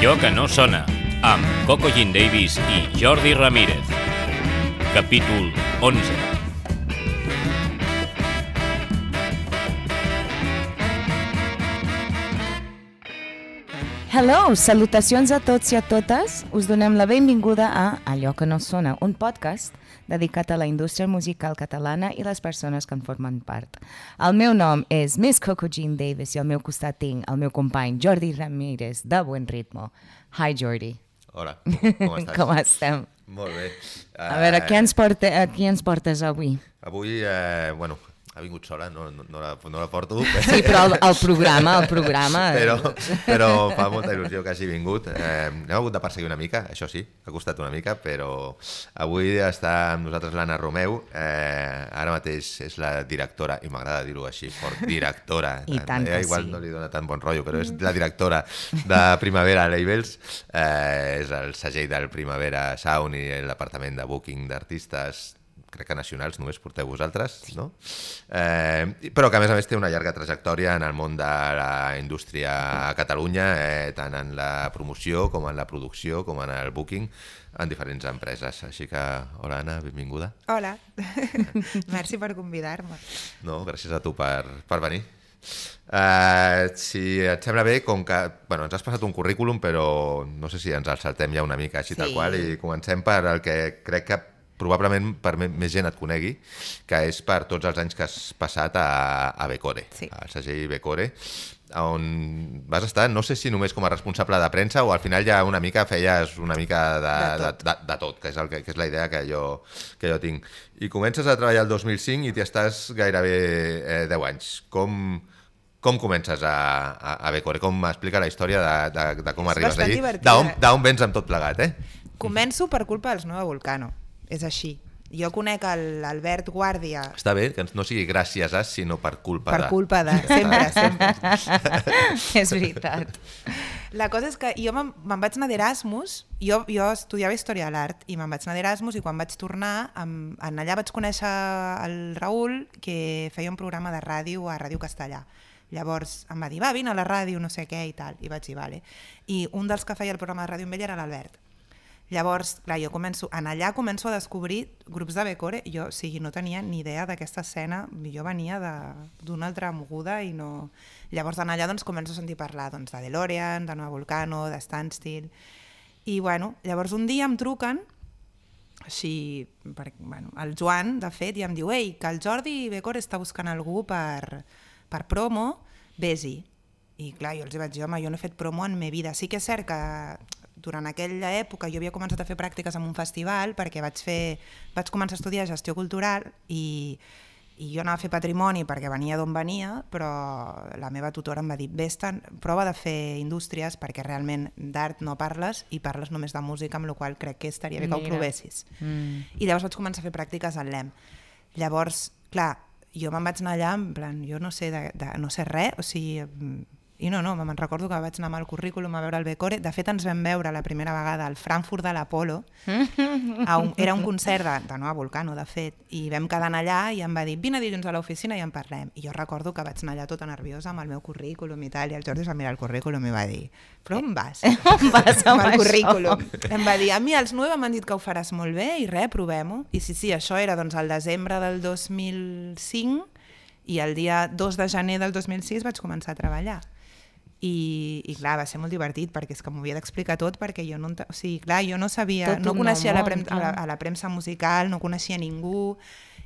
Allò que no sona, amb Coco Jean Davis i Jordi Ramírez. Capítol 11. Hello, salutacions a tots i a totes. Us donem la benvinguda a Allò que no sona, un podcast dedicat a la indústria musical catalana i les persones que en formen part. El meu nom és Miss Coco Jean Davis i al meu costat tinc el meu company Jordi Ramírez, de Buen Ritmo. Hi, Jordi. Hola, com estàs? Com estem? Molt bé. A veure, què ens, porta, a qui ens portes avui? Avui, eh, bueno, ha vingut sola, no, no, no, la, no la porto. Sí, però el, el programa, el programa... però, però fa molta il·lusió que hagi vingut. Eh, hem hagut de perseguir una mica, això sí, ha costat una mica, però avui està amb nosaltres l'Anna Romeu, eh, ara mateix és la directora, i m'agrada dir-ho així, fort, directora. I tant eh, que igual sí. no li dona tant bon rotllo, però és la directora de Primavera Labels, eh, és el segell del Primavera Sound i l'apartament de booking d'artistes crec que nacionals només porteu vosaltres, no? Eh, però que a més a més té una llarga trajectòria en el món de la indústria a Catalunya, eh, tant en la promoció com en la producció, com en el booking, en diferents empreses. Així que, hola Anna, benvinguda. Hola, merci per convidar-me. No, gràcies a tu per, per venir. Uh, si et sembla bé, com que bueno, ens has passat un currículum, però no sé si ens el saltem ja una mica així Sí. tal qual, i comencem per el que crec que probablement per més gent et conegui, que és per tots els anys que has passat a, a Becore, Sí. al segell Becore, on vas estar, no sé si només com a responsable de premsa o al final ja una mica feies una mica de, De de, tot. de, de tot, que és, el que, que és la idea que jo, que jo tinc. I comences a treballar el 2005 i t'hi estàs gairebé eh, 10 anys. Com, com comences a, a, a Becore? Com explica la història de, de, de com És arribes allí? d'on vens amb tot plegat, eh? Començo per culpa dels Nova Volcano, és així. Jo conec l'Albert Guàrdia Està bé que no sigui gràcies a, sinó per culpa per de... culpa de... Sempre, sempre. és veritat. La cosa és que jo me'n vaig anar d'Erasmus, jo, jo estudiava Història de l'Art i me'n vaig anar d'Erasmus i quan vaig tornar, en, en allà vaig conèixer el Raül, que feia un programa de ràdio a Ràdio Castellà. Llavors em va dir, va, vine a la ràdio, no sé què i tal. I vaig dir, vale. I un dels que feia el programa de ràdio amb ell era l'Albert. Llavors, clar, jo començo, en allà començo a descobrir grups de Becore, jo, o sigui, no tenia ni idea d'aquesta escena, jo venia d'una altra moguda i no... Llavors, en allà, doncs, començo a sentir parlar doncs, de DeLorean, de Nova Volcano, de Standstill... I, bueno, llavors un dia em truquen, així, per, bueno, el Joan, de fet, i em diu ei, que el Jordi Becore està buscant algú per, per promo, vés-hi. I clar, jo els vaig dir, home, jo no he fet promo en ma vida. Sí que és cert que durant aquella època jo havia començat a fer pràctiques en un festival perquè vaig, fer, vaig començar a estudiar gestió cultural i, i jo anava a fer patrimoni perquè venia d'on venia, però la meva tutora em va dir, vés prova de fer indústries perquè realment d'art no parles i parles només de música, amb la qual crec que estaria bé que ho Mira. provessis. Mm. I llavors vaig començar a fer pràctiques al LEM. Llavors, clar, jo me'n vaig anar allà, en plan, jo no sé, de, de, no sé res, o sigui, i no, no, me'n recordo que vaig anar amb el currículum a veure el Becore. De fet, ens vam veure la primera vegada al Frankfurt de l'Apolo. Era un concert de, de Nova Volcano, de fet, i vam quedar allà i em va dir, vine dilluns a l'oficina i en parlem. I jo recordo que vaig anar allà tota nerviosa amb el meu currículum i tal, i el Jordi es va mirar el currículum i va dir, però on vas? On vas amb amb el això? currículum. Em va dir, a mi els 9 m'han dit que ho faràs molt bé i res, provem-ho. I sí, sí, això era doncs el desembre del 2005 i el dia 2 de gener del 2006 vaig començar a treballar. I, i clar, va ser molt divertit perquè és que m'ho havia d'explicar tot perquè jo no, o sigui, clar, jo no sabia, Tot no coneixia la, món, prem, a, la, a la premsa musical, no coneixia ningú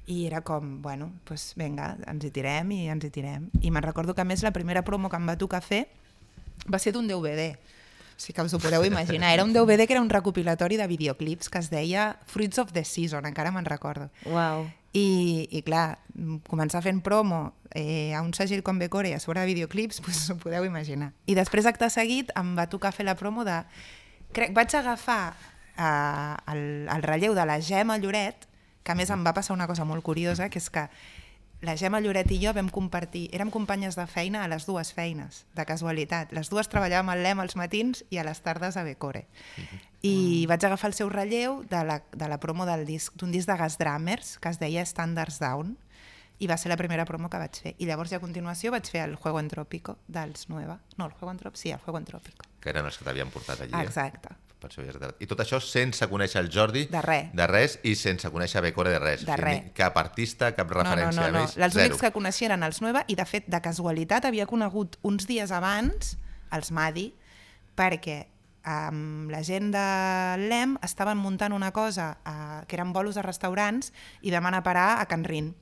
i era com, bueno, pues vinga, ens hi tirem i ens hi tirem. I me'n recordo que a més la primera promo que em va tocar fer va ser d'un DVD. O sigui que us ho podeu imaginar. Era un DVD que era un recopilatori de videoclips que es deia Fruits of the Season, encara me'n recordo. Uau. I, i clar, començar fent promo eh, a un segell com Becore i a sobre de videoclips, pues, ho podeu imaginar. I després, acte seguit, em va tocar fer la promo de... Crec, vaig agafar eh, el, el relleu de la Gemma Lloret, que a més em va passar una cosa molt curiosa, que és que la Gemma Lloret i jo vam compartir, érem companyes de feina a les dues feines, de casualitat. Les dues treballàvem al LEM als matins i a les tardes a Becore. I vaig agafar el seu relleu de la, de la promo del disc d'un disc de Gas Drummers que es deia Standards Down i va ser la primera promo que vaig fer. I llavors, ja a continuació, vaig fer el Juego Entrópico dels Nueva. No, el Juego Entrópico, sí, el Juego Entrópico. que eren els que t'havien portat allí. Eh? Exacte. Per això havies de- I tot això sense conèixer el Jordi De res. de res i sense conèixer Becore de res. De res. Cap artista, cap No, no, referència no, no. més. Els únics que coneixia eren els Nueva i, de fet, de casualitat havia conegut uns dies abans els Madi perquè amb la gent de l'EM estaven muntant una cosa eh, que eren bolos a restaurants i vam anar a parar a Can Rin.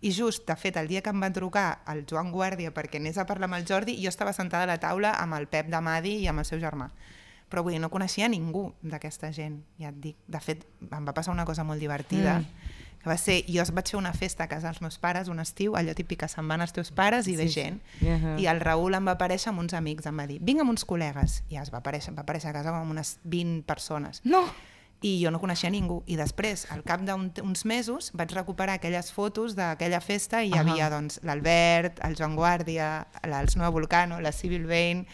I just, de fet, el dia que em van trucar el Joan Guàrdia perquè anés a parlar amb el Jordi, jo estava sentada a la taula amb el Pep de Madi i amb el seu germà. Però vull dir, no coneixia ningú d'aquesta gent, ja et dic. De fet, em va passar una cosa molt divertida, mm. Que va ser, jo vaig fer una festa a casa dels meus pares un estiu, allò típic que se'n van els teus pares i ve gent. Ahà. I el Raül em va aparèixer amb uns amics, em va dir, vinc amb uns col·legues. I es va aparèixer, em va aparèixer a casa amb unes 20 persones No! i jo no coneixia ningú. I després, al cap d'uns mesos, vaig recuperar aquelles fotos d'aquella festa i hi havia doncs, l'Albert, el Joan Guàrdia, la- els Nova Volcano, la Civil Bain...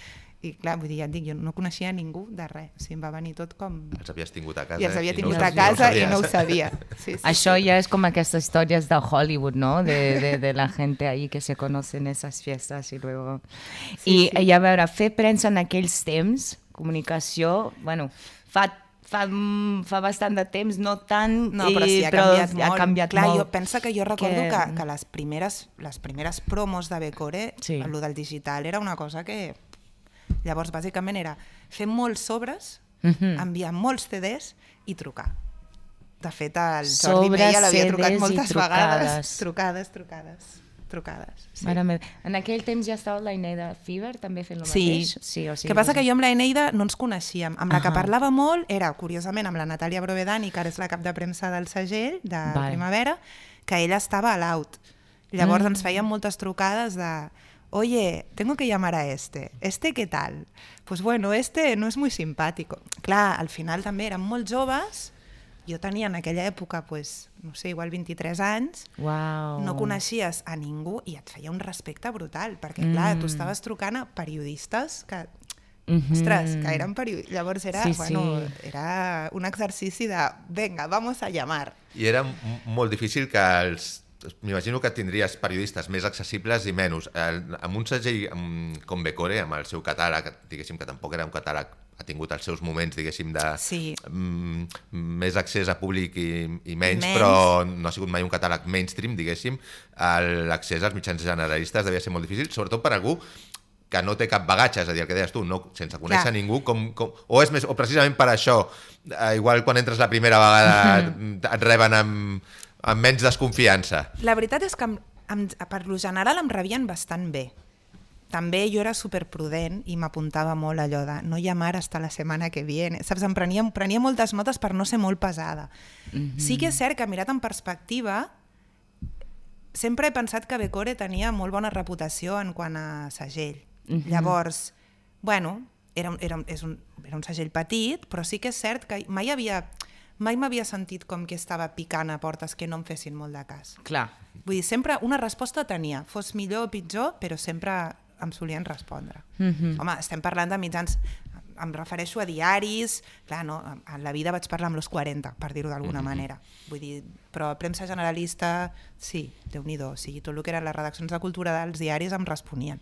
I clar, vull dir, ja et dic, jo no coneixia ningú de res. O sigui, em va venir tot com... Els havies tingut a casa I els havia no tingut ho a casa i no ho sabia. Sí, sí, Això sí. ya es como aquestas historias de Hollywood, ¿no? De, de, de la gente ahí que se conoce en esas fiestas y luego... Sí, I, i a veure, fer premsa en aquells temps, comunicació, bueno, fa, fa, mm, fa bastant de temps, no tant, No, però sí, ha però canviat molt. ha canviat Clar, molt. jo pensa que jo recordo Que- que, que, les, primeres, les primeres promos de Becore, Sí. sí. el del digital, era una cosa que... Llavors, bàsicament, era fer molts sobres, Mhm. enviar molts CDs i trucar. De fet, el Jordi Sobres, Meia l'havia trucat moltes trucades. vegades. Trucades, trucades, trucades. Sí. Mare meva. En aquell temps ja estava la Ineida Fever també fent el Sí. mateix? sí o sí que passa que jo amb la Eneida no ens coneixíem. Amb la que Ahà. parlava molt era, curiosament, amb la Natàlia Brovedani, que ara és la cap de premsa del segell, de Val. Primavera, que ella estava a l'out. Llavors Mm. ens feien moltes trucades de oye, tengo que llamar a este. ¿Este qué tal? Pues bueno, este no es muy simpático. Clar, al final també eren molt joves, jo tenia en aquella època, pues, no sé, igual 23 anys, Uau. no coneixies a ningú i et feia un respecte brutal, perquè clar, Mm. tu estaves trucant a periodistes que Mhm. Ostres, que eren periodistes. Llavors era, Sí, bueno, sí. era un exercici de, venga, vamos a llamar. I era molt difícil que els... M'imagino que tindries periodistes més accessibles i menys. El, amb un segell amb, com Becore, amb el seu catàleg, diguéssim que tampoc era un catàleg ha tingut els seus moments, diguéssim, de Sí. mm, més accés a públic i, i menys, Menys. però no ha sigut mai un catàleg mainstream, diguéssim. L'accés als mitjans generalistes devia ser molt difícil, sobretot per algú que no té cap bagatge, és a dir, el que deies tu, no, sense conèixer Clar. ningú, com, com, o és més, o precisament per això, eh, igual quan entres la primera vegada et reben amb, amb menys desconfiança. La veritat és que em, em, per lo general em rebien bastant bé. També jo era superprudent i m'apuntava molt allò de no llamar hasta la setmana que viene. Saps, em prenia, em prenia moltes notes per no ser molt pesada. Mm -hmm. Sí que és cert que mirat en perspectiva sempre he pensat que Becore tenia molt bona reputació en quant a segell. Mm -hmm. Llavors, bueno, era, un- era, és un, era un segell petit, però sí que és cert que mai havia mai m'havia sentit com que estava picant a portes que no em fessin molt de cas. Clar. Vull dir, sempre una resposta tenia, fos millor o pitjor, però sempre em solien respondre. Mm. -hmm. Home, estem parlant de mitjans, em refereixo a diaris, clar, no, en la vida vaig parlar amb los 40, per dir-ho d'alguna mm -hmm. manera. Vull dir, però a premsa generalista, sí, déu nhi o sigui, tot el que eren les redaccions de cultura dels diaris em responien.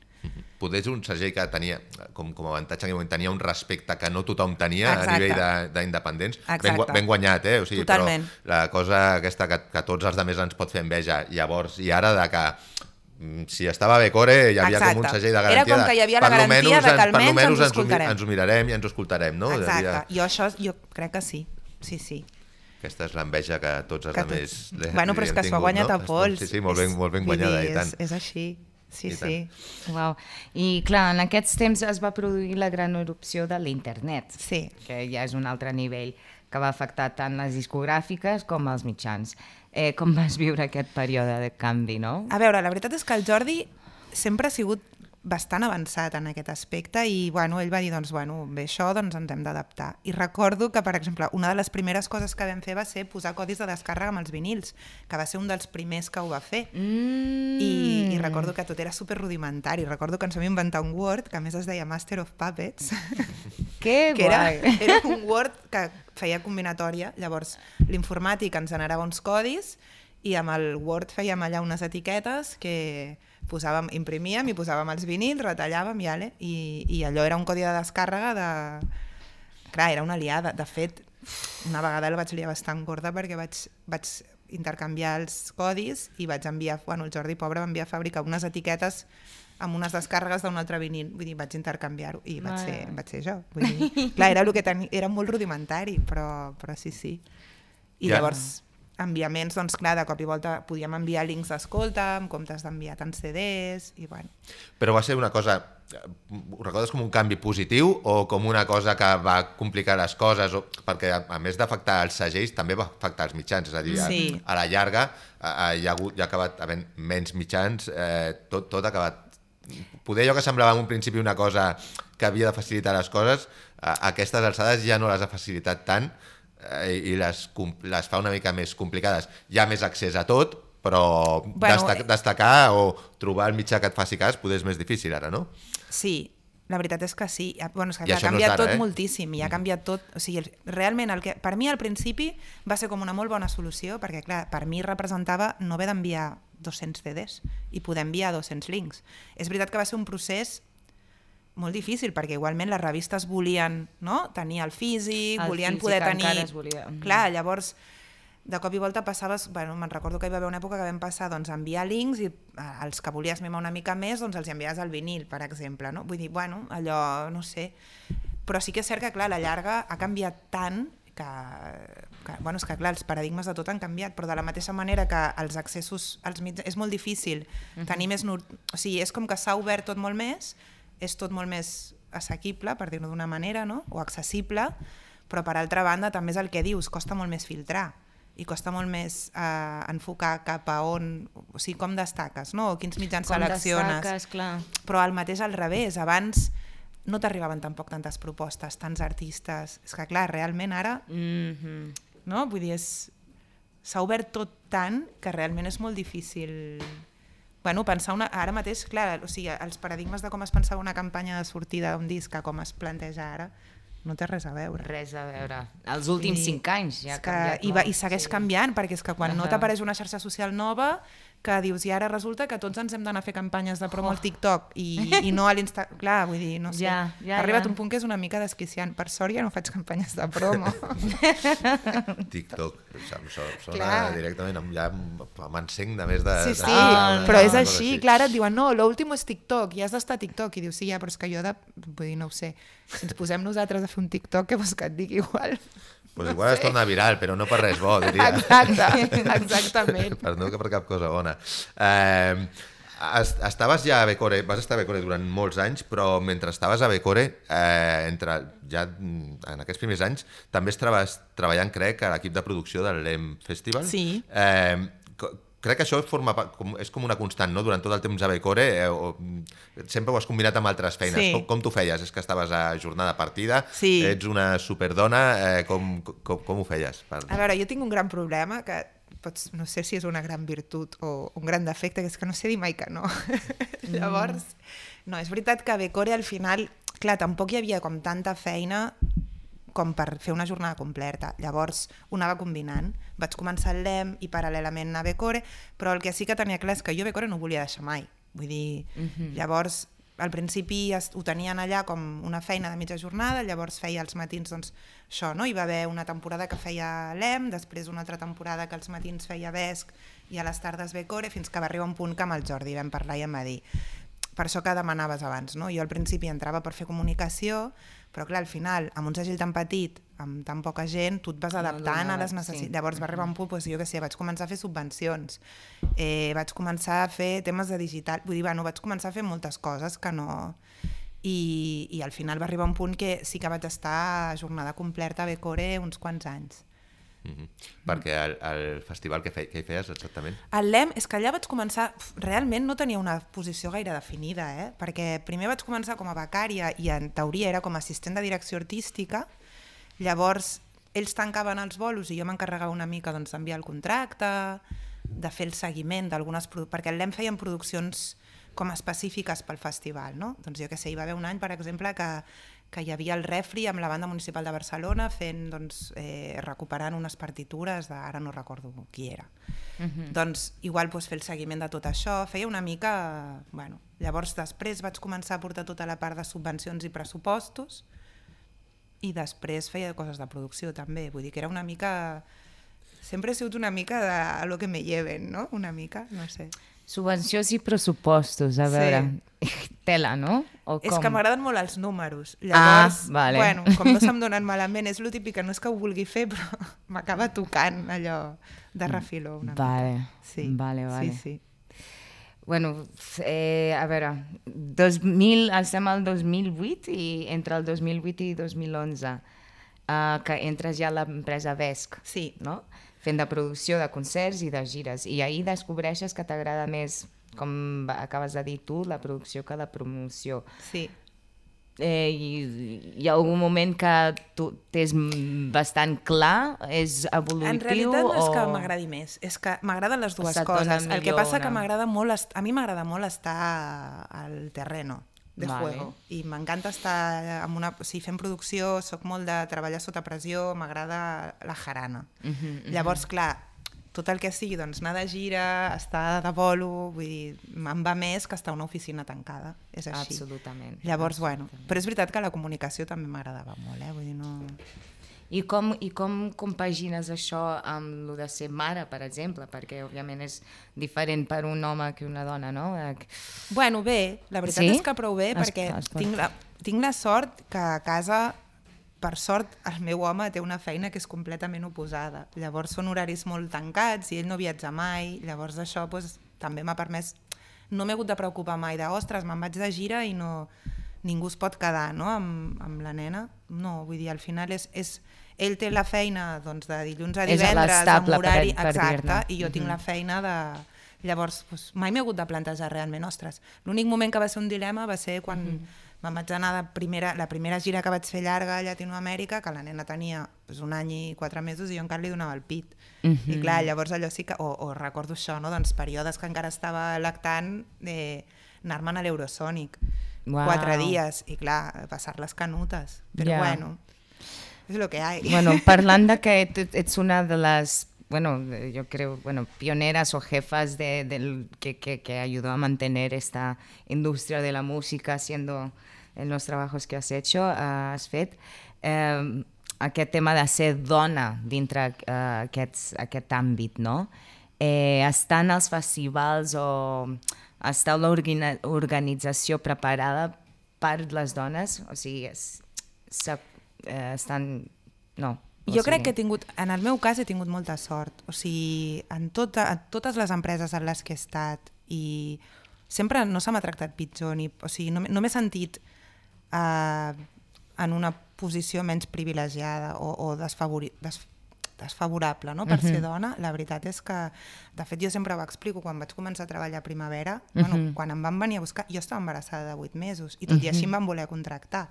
Poder és un segell que tenia, com, com a avantatge, en moment, tenia un respecte que no tothom tenia Exacte. a nivell de- d'independents. Ben, ben guanyat, eh? O sigui, Totalment. Però la cosa aquesta que, que tots els altres ens pot fer enveja, llavors, i ara de que mm, si estava bé Core, hi havia Exacte. com un segell de Era garantia. com de, que hi havia la garantia menys de que almenys menys ens ens, escoltarem. ens ho mirarem i ens ho escoltarem, no? Exacte. Havia- Jo això, jo crec que sí. Sí, sí. Aquesta és l'enveja que tots els Que altres tot... li- Bueno, però és que s'ho ha guanyat no? a pols. Sí, sí, molt ben, molt ben guanyada, dir, i tant. És, és així. Sí, I sí. Uau. I clar, en aquests temps es va produir la gran erupció de l'internet, Sí. que ja és un altre nivell que va afectar tant les discogràfiques com els mitjans. Eh, com vas viure aquest període de canvi, no? A veure, la veritat és que el Jordi sempre ha sigut bastant avançat en aquest aspecte i bueno, ell va dir, doncs, bueno, bé, això doncs ens hem d'adaptar. I recordo que, per exemple, una de les primeres coses que vam fer va ser posar codis de descàrrega amb els vinils, que va ser un dels primers que ho va fer. Mm. I, I recordo que tot era super rudimentari. Recordo que ens vam inventar un Word que a més es deia Master of Puppets, Que que era, guai. era un Word que feia combinatòria. Llavors, l'informàtic ens generava uns codis i amb el Word fèiem allà unes etiquetes que posàvem, imprimíem i posàvem els vinils, retallàvem i, ale, i, i allò era un codi de descàrrega de... Clar, era una liada. De fet, una vegada el vaig liar bastant gorda perquè vaig, vaig intercanviar els codis i vaig enviar, bueno, el Jordi Pobre va enviar a fabricar unes etiquetes amb unes descàrregues d'un altre vinil, vull dir, vaig intercanviar-ho i vaig ser, vaig ser jo. Vull dir, clar, era, el que tenia, era molt rudimentari, però, però sí, sí. I Ja. llavors, enviaments, doncs clar, de cop i volta podíem enviar links d'escolta en comptes d'enviar tants CDs, i bueno. Però va ser una cosa... Ho recordes com un canvi positiu o com una cosa que va complicar les coses? O, perquè, a, a més d'afectar els segells, també va afectar els mitjans. És a dir, Sí. a, a la llarga a, a, hi, ha hagut, hi ha acabat havent menys mitjans, eh, tot, tot ha acabat... Poder allò que semblava en un principi una cosa que havia de facilitar les coses, a, a aquestes alçades ja no les ha facilitat tant i les, les fa una mica més complicades. Hi ha més accés a tot, però Bueno, destac, eh, destacar o trobar el mitjà que et faci cas poder és més difícil ara, no? Sí, la veritat és que sí. Ja- Bueno, és que ha això no canviat d'ara, tot eh? moltíssim, i ha canviat tot... O sigui, realment, el que, per mi al principi va ser com una molt bona solució, perquè clar, per mi representava no haver d'enviar 200 CDs i poder enviar 200 links. És veritat que va ser un procés molt difícil, perquè igualment les revistes volien no? tenir el físic, El volien físic poder tenir... es volia. Mhm. Clar, llavors, de cop i volta passaves... Bueno, me'n recordo que hi va haver una època que vam passar doncs, a enviar links i eh, els que volies mimar una mica més doncs els enviaves al vinil, per exemple. No? Vull dir, bueno, allò, no sé... Però sí que és cert que, clar, la llarga ha canviat tant que, que, bueno, és que clar, els paradigmes de tot han canviat, però de la mateixa manera que els accessos als mitjans... És molt difícil tenir més... O sigui, és com que s'ha obert tot molt més, és tot molt més assequible, per dir-ho d'una manera, no? o accessible, però per altra banda també és el que dius, costa molt més filtrar i costa molt més eh, enfocar cap a on, o sigui, com destaques, no? o quins mitjans Com selecciones destaques, clar. però al mateix al revés, abans no t'arribaven tampoc tantes propostes, tants artistes, és que clar, realment ara, Mm -hmm. no? vull dir, s'ha obert tot tant que realment és molt difícil bueno, pensar una... ara mateix, clar, o sigui, els paradigmes de com es pensava una campanya de sortida d'un disc a com es planteja ara, no té res a veure. Res a veure. Els últims I cinc anys ja ha que, canviat i, va, I segueix sí. canviant, perquè és que quan no Ahà. t'apareix una xarxa social nova, que dius, i ara resulta que tots ens hem d'anar a fer campanyes de promo Oh. al TikTok i, i no a l'Insta... Clar, vull dir, no sé. Ja, ja, ha arribat ja. un punt que és una mica desquiciant. Per sort ja no faig campanyes de promo. TikTok, em so- sona Clar. directament, amb, ja m'encenc de més de... Sí, de- sí, Ah, però és de- així. Clar, ara et diuen, no, l'últim és TikTok, i has d'estar a TikTok. I dius, sí, ja, però és que jo de... Vull dir, no ho sé. Si ens posem nosaltres a fer un TikTok, què vols que et digui igual? Pues igual es torna viral, però no per res bo, diria. Exacte, exactament. per no que per cap cosa bona. Eh, es- estaves ja a Becore, vas estar a Becore durant molts anys, però mentre estaves a Becore, eh, entre, ja mm, en aquests primers anys, també estaves treballant, crec, a l'equip de producció del LEM Festival. Sí. Eh, crec que això forma, com, és com una constant, no? Durant tot el temps a Becore, eh, o, mm, sempre ho has combinat amb altres feines. Sí. Com, com t'ho feies? És que estaves a jornada partida, Sí. ets una superdona, eh, com, com, com ho feies? Per... A veure, jo tinc un gran problema que pots, no sé si és una gran virtut o un gran defecte, que és que no sé dir mai que no. Llavors, no, és veritat que a Becore al final, clar, tampoc hi havia com tanta feina com per fer una jornada completa. Llavors ho anava combinant. Vaig començar al LEM i paral·lelament a Becore, però el que sí que tenia clar és que jo Becore no ho volia deixar mai. Vull dir, llavors al principi ho tenien allà com una feina de mitja jornada, llavors feia els matins doncs, això, no? hi va haver una temporada que feia l'EM, després una altra temporada que als matins feia Vesc i a les tardes Becore, fins que va arribar un punt que amb el Jordi vam parlar i em va dir per això que demanaves abans, no? Jo al principi entrava per fer comunicació, però clar, al final, amb un segell tan petit, amb tan poca gent, tu et vas No adaptant a donava, les necessitats. sí. Llavors va arribar un punt, doncs, jo què sé, vaig començar a fer subvencions, eh, vaig començar a fer temes de digital, vull dir, bueno, vaig començar a fer moltes coses que no... I, I al final va arribar un punt que sí que vaig estar a jornada completa a Becore uns quants anys. Mm -hmm. Perquè el, el festival que, fe, que hi feies exactament? El LEM, és que allà vaig començar... Realment no tenia una posició gaire definida, eh? perquè primer vaig començar com a becària i en teoria era com a assistent de direcció artística, llavors ells tancaven els bolos i jo m'encarregava una mica doncs, d'enviar el contracte, de fer el seguiment d'algunes... Perquè el LEM feien produccions com específiques pel festival, no? Doncs jo què sé, hi va haver un any, per exemple, que, que hi havia el refri amb la banda municipal de Barcelona fent, doncs, eh, recuperant unes partitures de, ara no recordo qui era. Uh -huh. Doncs igual doncs, fer el seguiment de tot això, feia una mica... Bueno, llavors després vaig començar a portar tota la part de subvencions i pressupostos i després feia coses de producció també, vull dir que era una mica... Sempre he sigut una mica de a lo que me lleven, no? Una mica, no sé. Subvencions i pressupostos, a veure, sí. tela, no? O És com? que m'agraden molt els números. Llavors, Ah, vale. bueno, com no se'm donen malament, és lo típic que no és que ho vulgui fer, però m'acaba tocant allò de refiló una Vale, mica. Sí, vale, vale. Sí, sí. Bueno, eh, a veure, 2000, estem al 2008 i entre el 2008 i 2011 uh, que entres ja a l'empresa Vesc, Sí. no? Fent de producció de concerts i de gires. I ahir descobreixes que t'agrada més, com acabes de dir tu, la producció que la promoció. sí. Eh, i, hi ha algun moment que tu tens mm, bastant clar, és evolutiu En realitat no és que o... m'agradi més, és que m'agraden les dues coses. El que passa que m'agrada molt, a mi m'agrada molt estar al terreno de Vale. juego i m'encanta estar amb una, o sigui, fent producció, sóc molt de treballar sota pressió, m'agrada la jarana. Mhm, Llavors, clar, tot el que sigui, doncs anar de gira, estar de bolo, vull dir, em va més que estar a una oficina tancada, és així. Absolutament. Llavors, bueno, però és veritat que la comunicació també m'agradava molt, eh? vull dir, no... I com, I com compagines això amb lo de ser mare, per exemple? Perquè, òbviament, és diferent per un home que una dona, no? Bueno, bé, la veritat Sí? és que prou bé Es- perquè es pot. tinc la, tinc la sort que a casa, per sort, el meu home té una feina que és completament oposada. Llavors són horaris molt tancats i ell no viatja mai, llavors això doncs, també m'ha permès... No m'he hagut de preocupar mai de, ostres, me'n vaig de gira i no, ningú es pot quedar no? amb, amb la nena. No, vull dir, al final és... és ell té la feina doncs, de dilluns a divendres, amb horari, per- per exacte, i jo tinc la feina de... Llavors, doncs, mai m'he hagut de plantejar realment, ostres, l'únic moment que va ser un dilema va ser quan mm -hmm. me'n vaig anar de primera, la primera gira que vaig fer llarga a Llatinoamèrica, que la nena tenia doncs, un any i quatre mesos i jo encara li donava el pit. Mm -hmm. I clar, llavors allò sí que... O, o recordo això, no? Doncs períodes que encara estava lactant, eh, anar-me'n a l'Eurosonic. Uau. Quatre dies, i clar, passar les canutes. Però Ja. bueno, és el que hi ha. Bueno, parlant de que et- ets una de las, bueno, yo creo, bueno, pioneras o jefas de, del- que, que, que ayudó a mantener esta industria de la música haciendo en los trabajos que has hecho, uh, has fet, eh, aquest tema de ser dona dintre uh, aquests, aquest àmbit, no? Eh, estan els festivals o està l'organització preparada per les dones? O sigui, es, se, eh, estan... No. o Jo crec sigui, que he tingut, en el meu cas he tingut molta sort. O sigui, en, tota, en totes les empreses en les que he estat i sempre no se m'ha tractat pitjor, ni, o sigui, no, no m'he sentit eh, en una posició menys privilegiada o, o desfavori, des, desfavorable no? per ser dona. La veritat és que, de fet, jo sempre ho explico, quan vaig començar a treballar a primavera, bueno, quan em van venir a buscar, jo estava embarassada de 8 mesos i tot i així em van voler contractar.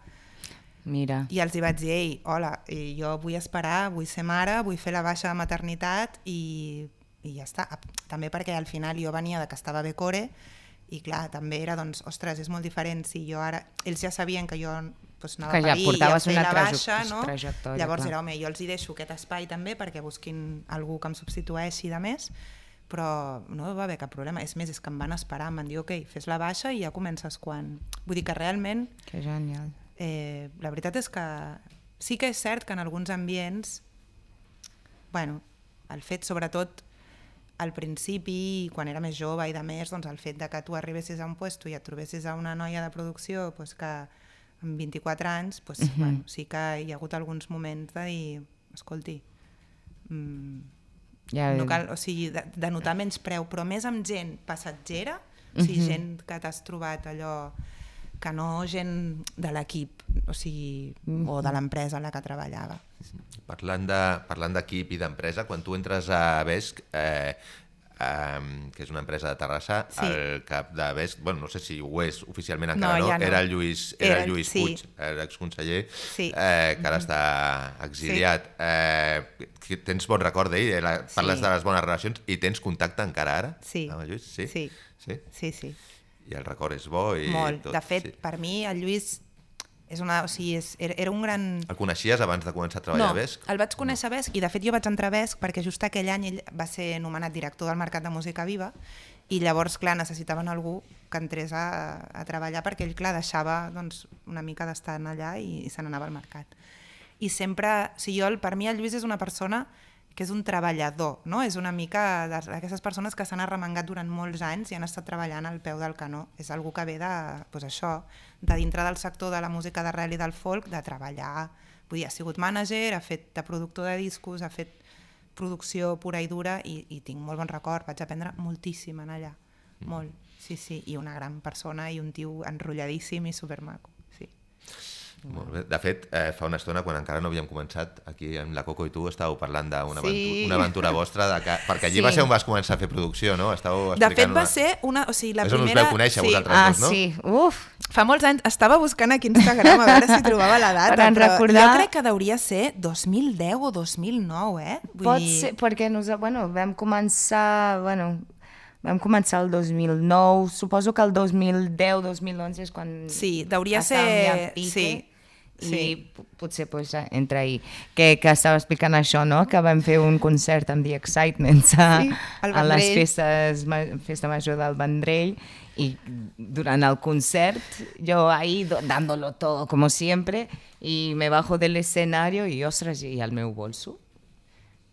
Mira, I els hi vaig dir, ei, hola, jo vull esperar, vull ser mare, vull fer la baixa de maternitat i, i ja està. També perquè al final jo venia de que estava bé core i clar, també era, doncs, ostres, és molt diferent si jo ara... Ells ja sabien que jo doncs, anava Que ja parir portaves una la baixa, no? trajectòria, Llavors clar. era, home, jo els hi deixo aquest espai també perquè busquin algú que em substitueixi de més, però no va haver cap problema. És més, és que em van esperar, em van dir, ok, fes la baixa i ja comences quan... Vull dir que realment que genial. eh, la veritat és que sí que és cert que en alguns ambients, bueno, el fet sobretot al principi, quan era més jove i de més, doncs el fet de que tu arribessis a un puesto i et trobessis a una noia de producció doncs que amb 24 anys, doncs, uh -huh. bueno, sí que hi ha hagut alguns moments de dir, escolti, mm, Ja, no cal, o sigui, de, de notar menys preu, però més amb gent passatgera, o sigui, gent que t'has trobat allò que no gent de l'equip, o sigui, o de l'empresa en la que treballava. Parlant de- parlant d'equip de, i d'empresa, quan tu entres a Vesc, eh, eh, que és una empresa de Terrassa, Sí. el cap de Vesc, bueno, no sé si ho és oficialment No, encara no, ja no. era el Lluís, era Era- el Lluís sí. Puig, l'exconseller, Sí. eh, que ara està exiliat. Eh, que tens bon record d'ell, eh, parles Sí. de les bones relacions i tens contacte encara ara Sí. amb el Lluís? Sí. Sí. sí? Sí, sí. I el record és bo? I Molt. tot, De fet, sí. per mi el Lluís És una, o sigui, és, era, era un gran... El coneixies abans de començar a treballar no, a Vesc? el vaig conèixer a Vesc i de fet jo vaig entrar a Vesc perquè just aquell any ell va ser nomenat director del Mercat de Música Viva i llavors, clar, necessitaven algú que entrés a, a treballar perquè ell, clar, deixava doncs, una mica d'estar allà i, i se n'anava al mercat. I sempre, o sigui, jo, per mi el Lluís és una persona que és un treballador, no? És una mica d'aquestes persones que s'han arremangat durant molts anys i han estat treballant al peu del canó. És algú que ve de, doncs això, de dintre del sector de la música d'arrel i del folk, de treballar. Vull dir, ha sigut mànager, ha fet de productor de discos, ha fet producció pura i dura i, i tinc molt bon record, vaig aprendre moltíssim en allà, molt, sí, sí, i una gran persona i un tio enrotlladíssim i supermaco, sí. Molt bé. De fet, eh, fa una estona, quan encara no havíem començat, aquí amb la Coco i tu estàveu parlant d'una Sí. aventura, una aventura vostra, de que, perquè allí Sí. va ser on vas començar a fer producció, no? Estàveu De fet explicant va una- ser una, o sigui, la És on us primera... veu conèixer, sí, vosaltres. Ah, dos, no? sí, uf, Fa molts anys, estava buscant aquí a Instagram a veure si trobava la data, Per però recordar- jo crec que hauria ser 2010 o 2009, eh? Vull pot dir- ser, perquè nos, bueno, vam començar, bueno, vam començar el 2009, suposo que el 2010-2011 és quan Sí, hauria ser- pique, sí, i potser pues, entre ahir, que, que estava explicant això, no? que vam fer un concert amb The Excitements a, Sí, a les festes, festa major del Vendrell. Y durante el concert yo ahí do- dándolo todo como siempre y me bajo del escenario y ostras, y al meu bolso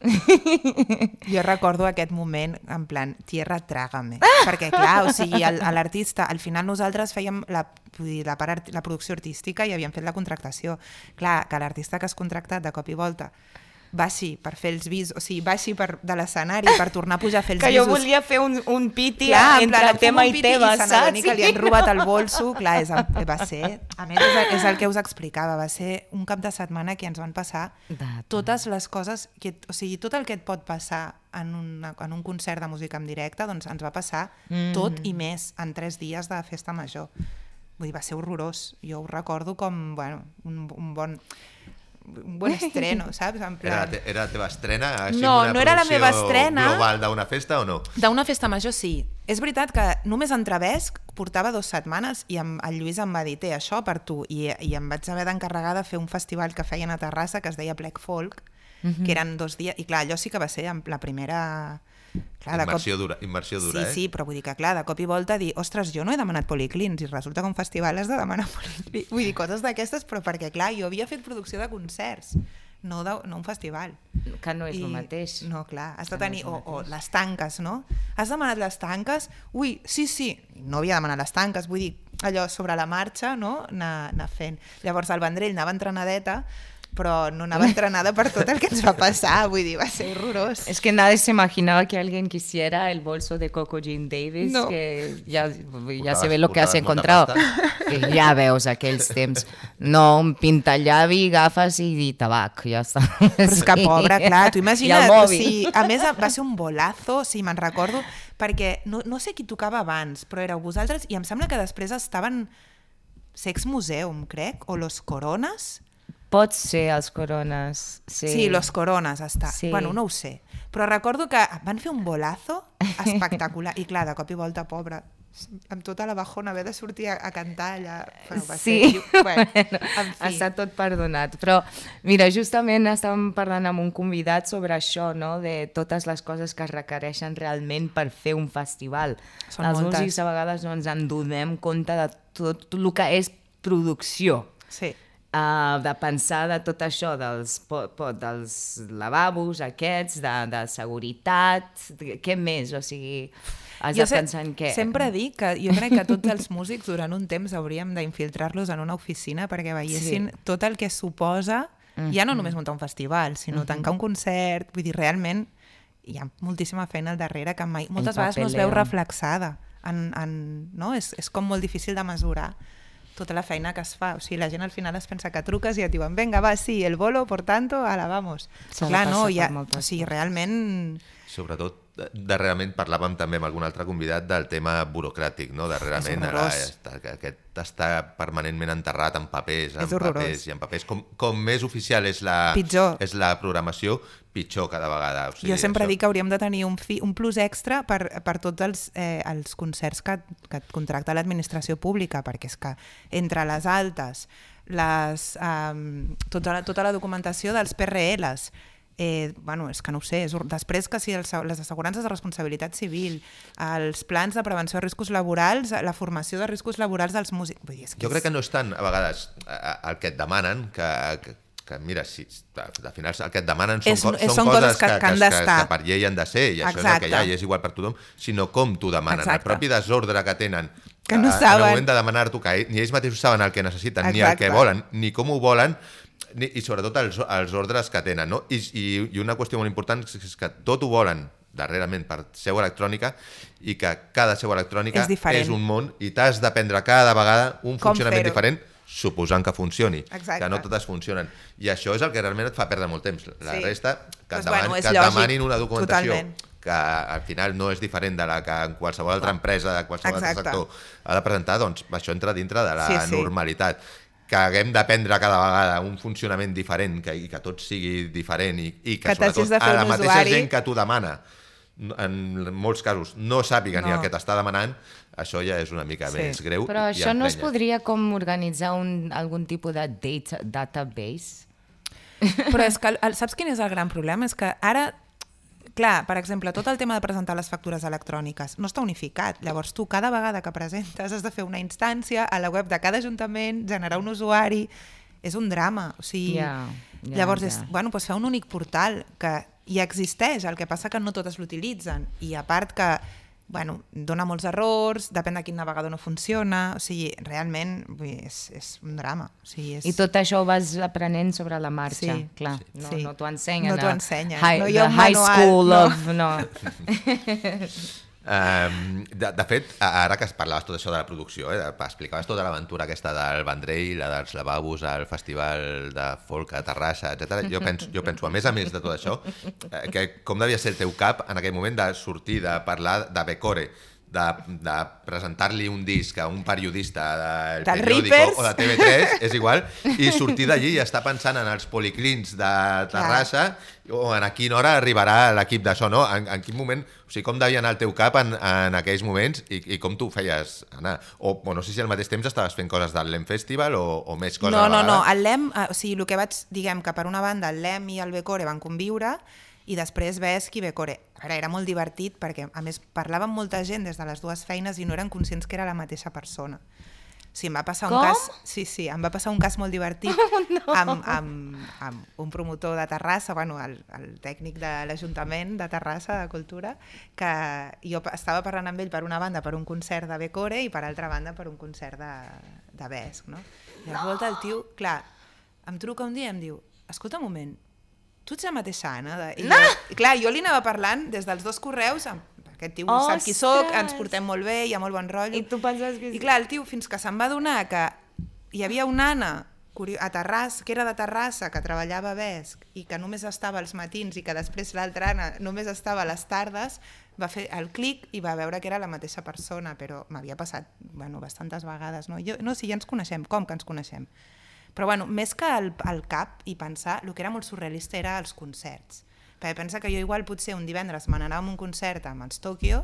Jo recordo aquest moment en plan, tierra trágame. Perquè, clar, o sigui, l'artista, al final nosaltres fèiem la, la, part, la producció artística i havíem fet la contractació. Clar, que l'artista que has contractat de cop i volta baixi per fer els visos, o sigui, baixi per, de l'escenari per tornar a pujar a fer els que jo visos. volia fer un, un piti Clar, en entre plan, em tema i teva, i saps? que li han robat el bolso, clar, és, el- va ser... A més, és el, és el que us explicava, va ser un cap de setmana que ens van passar totes les coses, que, o sigui, tot el que et pot passar en, una, en un concert de música en directe, doncs ens va passar mm. tot i més en tres dies de festa major. Vull dir, va ser horrorós. Jo ho recordo com, bueno, un, un bon un bon estreno, saps? En Era, plan... la te, era la teva estrena? Així, No, una no era la meva estrena. global d'una festa o no? D'una festa major sí. És veritat que només entre Vesc portava dues setmanes i em, el Lluís em va dir, té, això per tu. I, I em vaig haver d'encarregar de fer un festival que feien a Terrassa que es deia Black Folk, mm -hmm. que eren dos dies... I clar, allò sí que va ser la primera... Clar, de cop... Immersió dura, immersió dura sí, eh? sí, però vull dir que, clar, de cop i volta dir, ostres, jo no he demanat policlins i resulta que un festival has de demanar policlins. Vull dir, coses d'aquestes, però perquè, clar, jo havia fet producció de concerts, no, de, no un festival. que no és el mateix No, clar, has de no tenir... el o, o les tanques, no? Has demanat les tanques? Ui, sí, sí. No havia demanat les tanques, vull dir, allò sobre la marxa, no? Anar, anar fent. Llavors el Vendrell anava entrenadeta, però no anava entrenada per tot el que ens va passar, vull dir, va ser horrorós. Es que nadie se imaginaba que alguien quisiera el bolso de Coco Jean Davis, No. que ya, ya Portaves- se ve lo que has encontrado. Que ja veus aquells temps. No, un pintallavi, gafes i, i tabac, ja està. Però és que, pobra, clar, t'ho I imagines? el O sigui, a més, va ser un bolazo, sí, me'n recordo, perquè no, no sé qui tocava abans, però éreu vosaltres, i em sembla que després estaven Sex Museum, crec, o Los Coronas, Pot ser els corones. Sí, Sí, Los Coronas està. Sí. Bueno, no ho sé. Però recordo que van fer un bolazo espectacular. I clar, de cop i volta, pobra, amb tota la bajona, haver de sortir a, a cantar allà... Bueno, va Sí, ser... Bueno, bueno, en fi. està tot perdonat. Però, mira, justament estàvem parlant amb un convidat sobre això, no?, de totes les coses que es requereixen realment per fer un festival. Són Els moltes. músics a vegades no ens en donem compte de tot el que és producció. Sí. Uh, de pensar de tot això, dels, po, po, dels lavabos aquests, de, de seguretat, de- què més? O sigui, has de se- pensar en què... Sempre dic que jo crec que tots els músics durant un temps hauríem d'infiltrar-los en una oficina perquè veiessin Sí. tot el que suposa, ja no només muntar un festival, sinó tancar un concert, vull dir, realment hi ha moltíssima feina al darrere que mai, moltes vegades no es veu reflexada. En, en, no? és, és com molt difícil de mesurar tota la feina que es fa. O sigui, la gent al final es pensa que truques i et diuen venga, va, sí, el bolo, por tanto, ala, vamos. De Clar, no, moltes o sigui, realment... Sobretot, darrerament parlàvem també amb algun altre convidat del tema burocràtic, no? Darrerament, ara, aquest està permanentment enterrat en papers, en papers i en papers. Com, com més oficial és la, Pitjor. és la programació, pitjor cada vegada. O sigui, jo sempre això... dic que hauríem de tenir un, fi, un plus extra per, per tots els, eh, els concerts que, que et contracta l'administració pública, perquè és que entre les altes, les, um, tota, la, tota la documentació dels PRLs, eh, bueno, és que no ho sé, és, després que si els, les assegurances de responsabilitat civil, els plans de prevenció de riscos laborals, la formació de riscos laborals dels músics... Vull dir, és que Jo és- crec que no és tant, a vegades, el que et demanen, que, que, que mira, si, al final el que et demanen són, És- co són, són coses que- que, que han que, que per llei han de ser, i això és el que hi ha, Exacte. i és igual per tothom, sinó com t'ho demanen. Exacte. El propi desordre que tenen Que no a- En saben. el moment de demanar-t'ho, que ni ells mateixos saben el que necessiten, ni el Exacte. que volen, ni com ho volen, ni, i sobretot els, els ordres que tenen. No? I, i, I una qüestió molt important és, que tot ho volen darrerament per seu electrònica i que cada seu electrònica És diferent. és un món i t'has d'aprendre cada vegada un Com funcionament diferent suposant que funcioni, Exacte. que no totes funcionen. I això és el que realment et fa perdre molt temps. La Sí. resta, que, Doncs, et, deman, bueno, que et lògic, demanin una documentació totalment. que al final no és diferent de la que en qualsevol altra empresa, de qualsevol altre Exacte. sector ha de presentar, doncs això entra dintre de la Sí, sí. normalitat. Que haguem d'aprendre cada vegada un funcionament diferent que, i que tot sigui diferent i, i que, Que sobretot a la mateixa usuari. gent que t'ho demana en molts casos no sàpiga ni No. el que t'està demanant, això ja és una mica Sí. més greu. Però i això no es emprenya. podria com organitzar un, algun tipus de data, database? Però és que, el, el, saps quin és el gran problema? És que ara, clar, per exemple, tot el tema de presentar les factures electròniques no està unificat. Llavors tu cada vegada que presentes has de fer una instància a la web de cada ajuntament, generar un usuari... És un drama. O sigui, Ja, ja, llavors, ja. És, bueno, doncs fer un únic portal que ja existeix, el que passa que no totes l'utilitzen. I a part que bueno, dona molts errors, depèn de quin navegador no funciona, o sigui, realment vull dir, és, és un drama. O sigui, és... I tot això ho vas aprenent sobre la marxa, Sí, clar. No, sí. no t'ho ensenyen. No t'ho ensenyen. High, No hi ha high manual, school no. of... No. Um, de, de fet, ara que es parlaves tot això de la producció, eh, explicaves tota l'aventura aquesta del Vendrell, la dels lavabos al festival de folk a Terrassa, etc. Jo penso, jo penso, a més a més de tot això, eh, que com devia ser el teu cap en aquell moment de sortir, de parlar de Becore, de, de presentar-li un disc a un periodista del Del periòdico Rippers. o de TV3, és igual, i sortir d'allí i estar pensant en els policlins de Terrassa o en a quina hora arribarà l'equip de so, no? En, en quin moment, o sigui, com devia anar el teu cap en, en aquells moments i, i com tu feies anar? O, o no sé si al mateix temps estaves fent coses del LEM Festival o, o més coses No, no, no. El LEM, eh, o sigui, el que vaig, diguem que per una banda el LEM i el Becore van conviure i després ves qui Becore. A veure, era molt divertit perquè, a més, parlava amb molta gent des de les dues feines i no eren conscients que era la mateixa persona. Sí, em va passar un Com? cas... Sí, sí, em va passar un cas molt divertit oh, no. amb, amb, amb un promotor de Terrassa, bueno, el, el tècnic de l'Ajuntament de Terrassa, de Cultura, que jo estava parlant amb ell per una banda per un concert de Becore i per altra banda per un concert de, de Vesc, no? I de volta el tio, clar, em truca un dia i em diu, escolta un moment, tu ets la mateixa Anna? De... I, jo, I clar, jo li anava parlant des dels dos correus, amb, aquest tio sap qui sóc, ens Ostres! portem molt bé, hi ha molt bon rotllo. I tu pensaves que... I clar, el tio, fins que se'n va adonar que hi havia una Anna a Terrassa, que era de Terrassa, que treballava a Vesc i que només estava als matins i que després l'altra Anna només estava a les tardes, va fer el clic i va veure que era la mateixa persona, però m'havia passat bueno, bastantes vegades. No? Jo, no, si ja ens coneixem, com que ens coneixem? Però bueno, més que el, el cap i pensar, el que era molt surrealista era els concerts. Perquè pensa que jo igual potser un divendres me n'anava a un concert amb els Tokyo,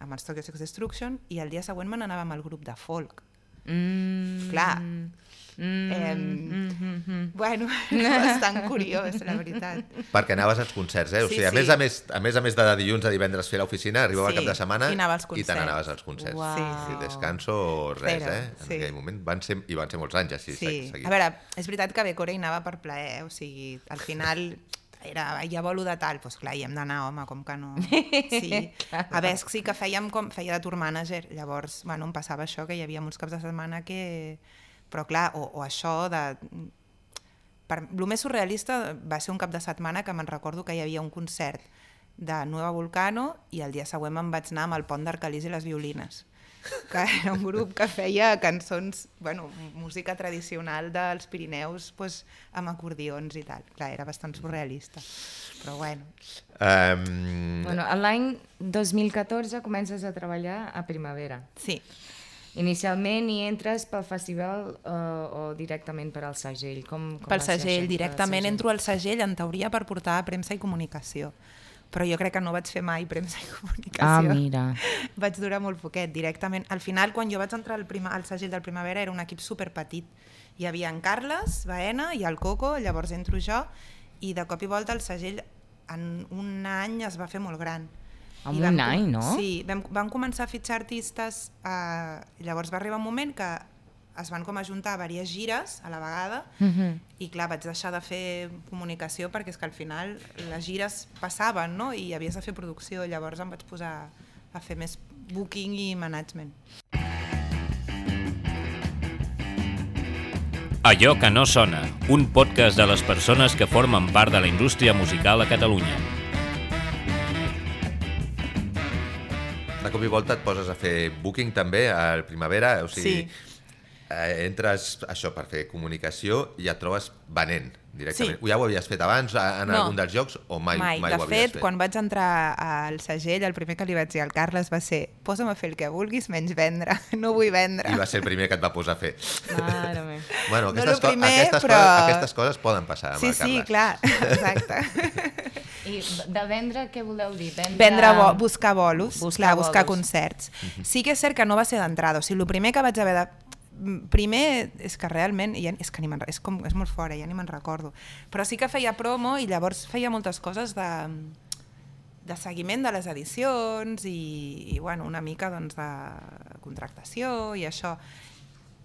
amb els Tokyo Sex Destruction, i el dia següent me n'anava amb el grup de folk. Mm, Clar. Mm, Em, mm, mm, mm. Bueno, bastant curiós, la veritat. Perquè anaves als concerts, eh? O Sí, sigui, a, sí. més a més, a més a més de dilluns a divendres fer l'oficina, arribava Sí, el cap de setmana i i te n'anaves als concerts. Uau. Sí, I descanso, res, Zero, eh? En sí. aquell moment van ser, i van ser molts anys així, Sí, seguit. a veure, és veritat que Becore hi anava per plaer, o sigui, al final era, ja volo de tal, doncs clar, hi hem d'anar, home, com que no... Sí. A Vesc sí que fèiem com feia de tour manager, llavors, bueno, em passava això, que hi havia molts caps de setmana que... Però clar, o, o això de... Per, el més surrealista va ser un cap de setmana que me'n recordo que hi havia un concert de Nueva Volcano i el dia següent me'n vaig anar amb el pont d'Arcalís i les violines que era un grup que feia cançons, bueno, música tradicional dels Pirineus pues, amb acordions i tal. Clar, era bastant surrealista. Però bueno, Um, Bueno, l'any 2014 comences a treballar a Primavera. sí. inicialment hi entres pel festival uh, o directament per al segell? Com, com Pel segell, directament segell? entro al segell en teoria per portar a premsa i comunicació. Però jo crec que no vaig fer mai premsa i comunicació. Ah, mira. vaig durar molt poquet, directament. Al final, quan jo vaig entrar al, prima, al segell del Primavera, era un equip superpetit. Hi havia en Carles, Baena i el Coco, llavors entro jo, i de cop i volta el segell en un any es va fer molt gran. En un any, no? Sí, vam, vam començar a fitxar artistes, eh, llavors va arribar un moment que es van com ajuntar diverses gires a la vegada Mhm. i clar, vaig deixar de fer comunicació perquè és que al final les gires passaven no? i havies de fer producció, llavors em vaig posar a fer més booking i management. Allò que no sona, un podcast de les persones que formen part de la indústria musical a Catalunya. De cop i volta et poses a fer booking també al Primavera, o sigui, Sí. Eh, entres això per fer comunicació i et trobes venent directament. Sí. Ja ho havies fet abans a- en No. algun dels jocs o mai, mai, mai. ho De havies fet, fet? quan vaig entrar al segell, el primer que li vaig dir al Carles va ser posa'm a fer el que vulguis menys vendre, no vull vendre. I va ser el primer que et va posar a fer. Mare meva. Bueno, No aquestes, el primer, aquestes, però- coses, aquestes coses poden passar amb Sí, el sí, Carles. clar, exacte. I de vendre, què voleu dir? Vendre, Vendre, bo, buscar bolos, Buscar buscar, clar, buscar bolos. concerts. Sí que és cert que no va ser d'entrada, o sigui, el primer que vaig haver de... Primer, és que realment, ja, és que ni és, com, és molt fora, ja ni me'n recordo, però sí que feia promo i llavors feia moltes coses de, de seguiment de les edicions i, i bueno, una mica doncs, de contractació i això.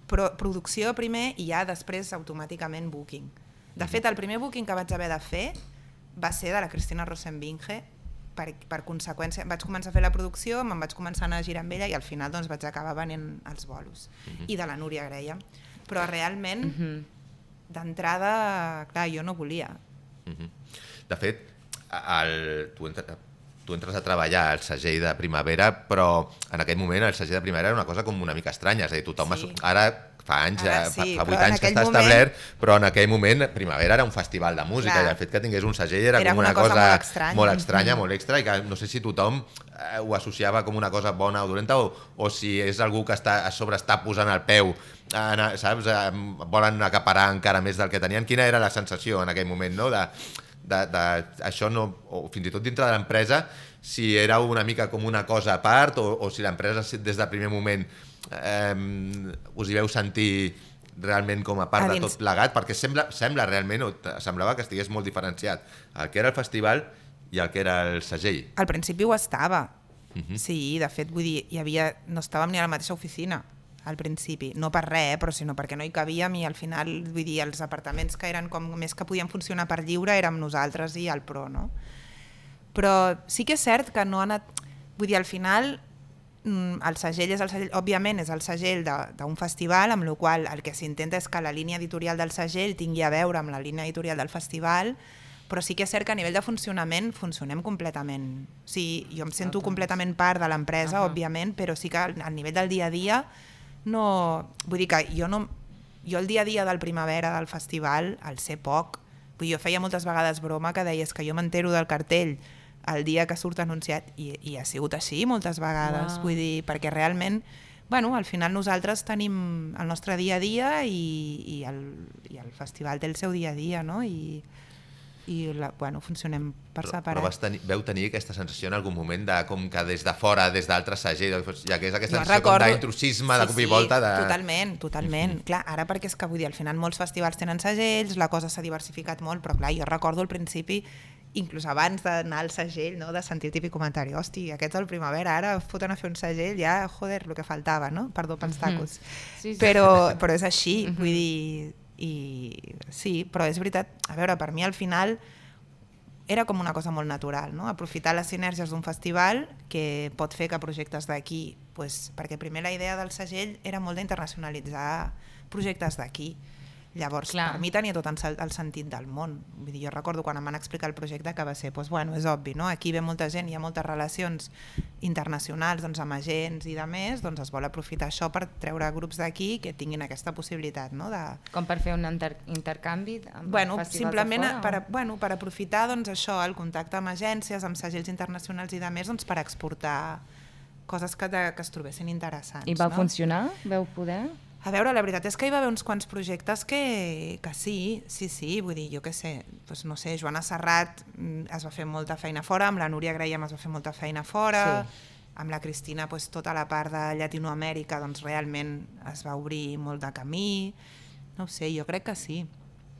Però producció primer i ja després automàticament booking. De fet, el primer booking que vaig haver de fer va ser de la Cristina Rosenbinge per, per conseqüència. Vaig començar a fer la producció, me'n vaig començar a anar a girar amb ella i al final doncs, vaig acabar venent els bolos. I de la Núria Greia. Però realment, Mhm. d'entrada, clar, jo no volia. Mhm. De fet, el, tu, entra, tu entres a treballar al segell de primavera, però en aquell moment el segell de primavera era una cosa com una mica estranya, és a dir, tothom... Sí. Sí. Ara fa anys, Ara Ara, sí, fa, fa però 8 en anys que està moment- establert, però en aquell moment Primavera era un festival de música Clar. i el fet que tingués un segell era, Era com una, una cosa cosa, molt estranya. molt estranya, molt extra, i que no sé si tothom eh, ho associava com una cosa bona o dolenta o, o si és algú que està, a sobre està posant el peu en, saps? Eh, volen acaparar encara més del que tenien. Quina era la sensació en aquell moment, no? De, de, de, això no, o fins i tot dintre de l'empresa, si era una mica com una cosa a part o, o si l'empresa des del primer moment eh, us hi veu sentir realment com a part A de tot plegat, perquè sembla, sembla realment, o semblava que estigués molt diferenciat el que era el festival i el que era el segell. Al principi ho estava. Mhm. Uh -huh. Sí, de fet, vull dir, hi havia, no estàvem ni a la mateixa oficina al principi, no per res, eh, però sinó perquè no hi cabíem i al final, vull dir, els apartaments que eren com més que podien funcionar per lliure érem nosaltres i el Pro, no? Però sí que és cert que no ha anat... Vull dir, al final el segell és el segell, òbviament és el segell d'un festival, amb la qual el que s'intenta és que la línia editorial del segell tingui a veure amb la línia editorial del festival, però sí que és cert que a nivell de funcionament funcionem completament. Sí, jo em sento completament part de l'empresa, Ahà. òbviament, però sí que al nivell del dia a dia no... Vull dir que jo no... Jo el dia a dia del primavera del festival el sé poc. Vull dir, jo feia moltes vegades broma que deies que jo m'entero del cartell el dia que surt anunciat i, i ha sigut així moltes vegades. Uau. Vull dir, perquè realment bueno, al final nosaltres tenim el nostre dia a dia i, i, el, i el festival té el seu dia a dia, no? I, i la, bueno, funcionem per Però, separat. però vas tenir, veu tenir aquesta sensació en algun moment de com que des de fora, des d'altres segells, ja que és aquesta Jo sensació recordo- d'intrusisme, de cop i volta. De... Totalment, totalment. Mm -hmm. Clar, ara perquè és que vull dir, al final molts festivals tenen segells, la cosa s'ha diversificat molt, però clar, jo recordo al principi inclús abans d'anar al segell, no? de sentir el típic comentari, hosti, aquests del primavera, ara foten a fer un segell, ja, joder, el que faltava, no? Perdó pels tacos. Sí, sí. Però, però és així, vull dir, i sí, però és veritat, a veure, per mi al final era com una cosa molt natural, no? aprofitar les sinergies d'un festival que pot fer que projectes d'aquí, pues, perquè primer la idea del segell era molt d'internacionalitzar projectes d'aquí. Llavors, Clar. Per mi tenia tot el sentit del món. Vull dir, jo recordo quan em van explicar el projecte que va ser, doncs, bueno, és obvi, no? aquí ve molta gent, hi ha moltes relacions internacionals doncs, amb agents i de més, doncs es vol aprofitar això per treure grups d'aquí que tinguin aquesta possibilitat no? de, Com per fer un inter intercanvi amb bueno, simplement fora? per, o- bueno, per aprofitar doncs, això, el contacte amb agències, amb segells internacionals i de més, doncs, per exportar coses que, de, que es trobessin interessants. I va no? funcionar? Veu poder? A veure, la veritat és que hi va haver uns quants projectes que, que sí, sí, sí, vull dir, jo què sé, doncs no sé, Joana Serrat mm, es va fer molta feina fora, amb la Núria Graham es va fer molta feina fora, Sí. amb la Cristina doncs, tota la part de Llatinoamèrica doncs realment es va obrir molt de camí, no ho sé, jo crec que sí.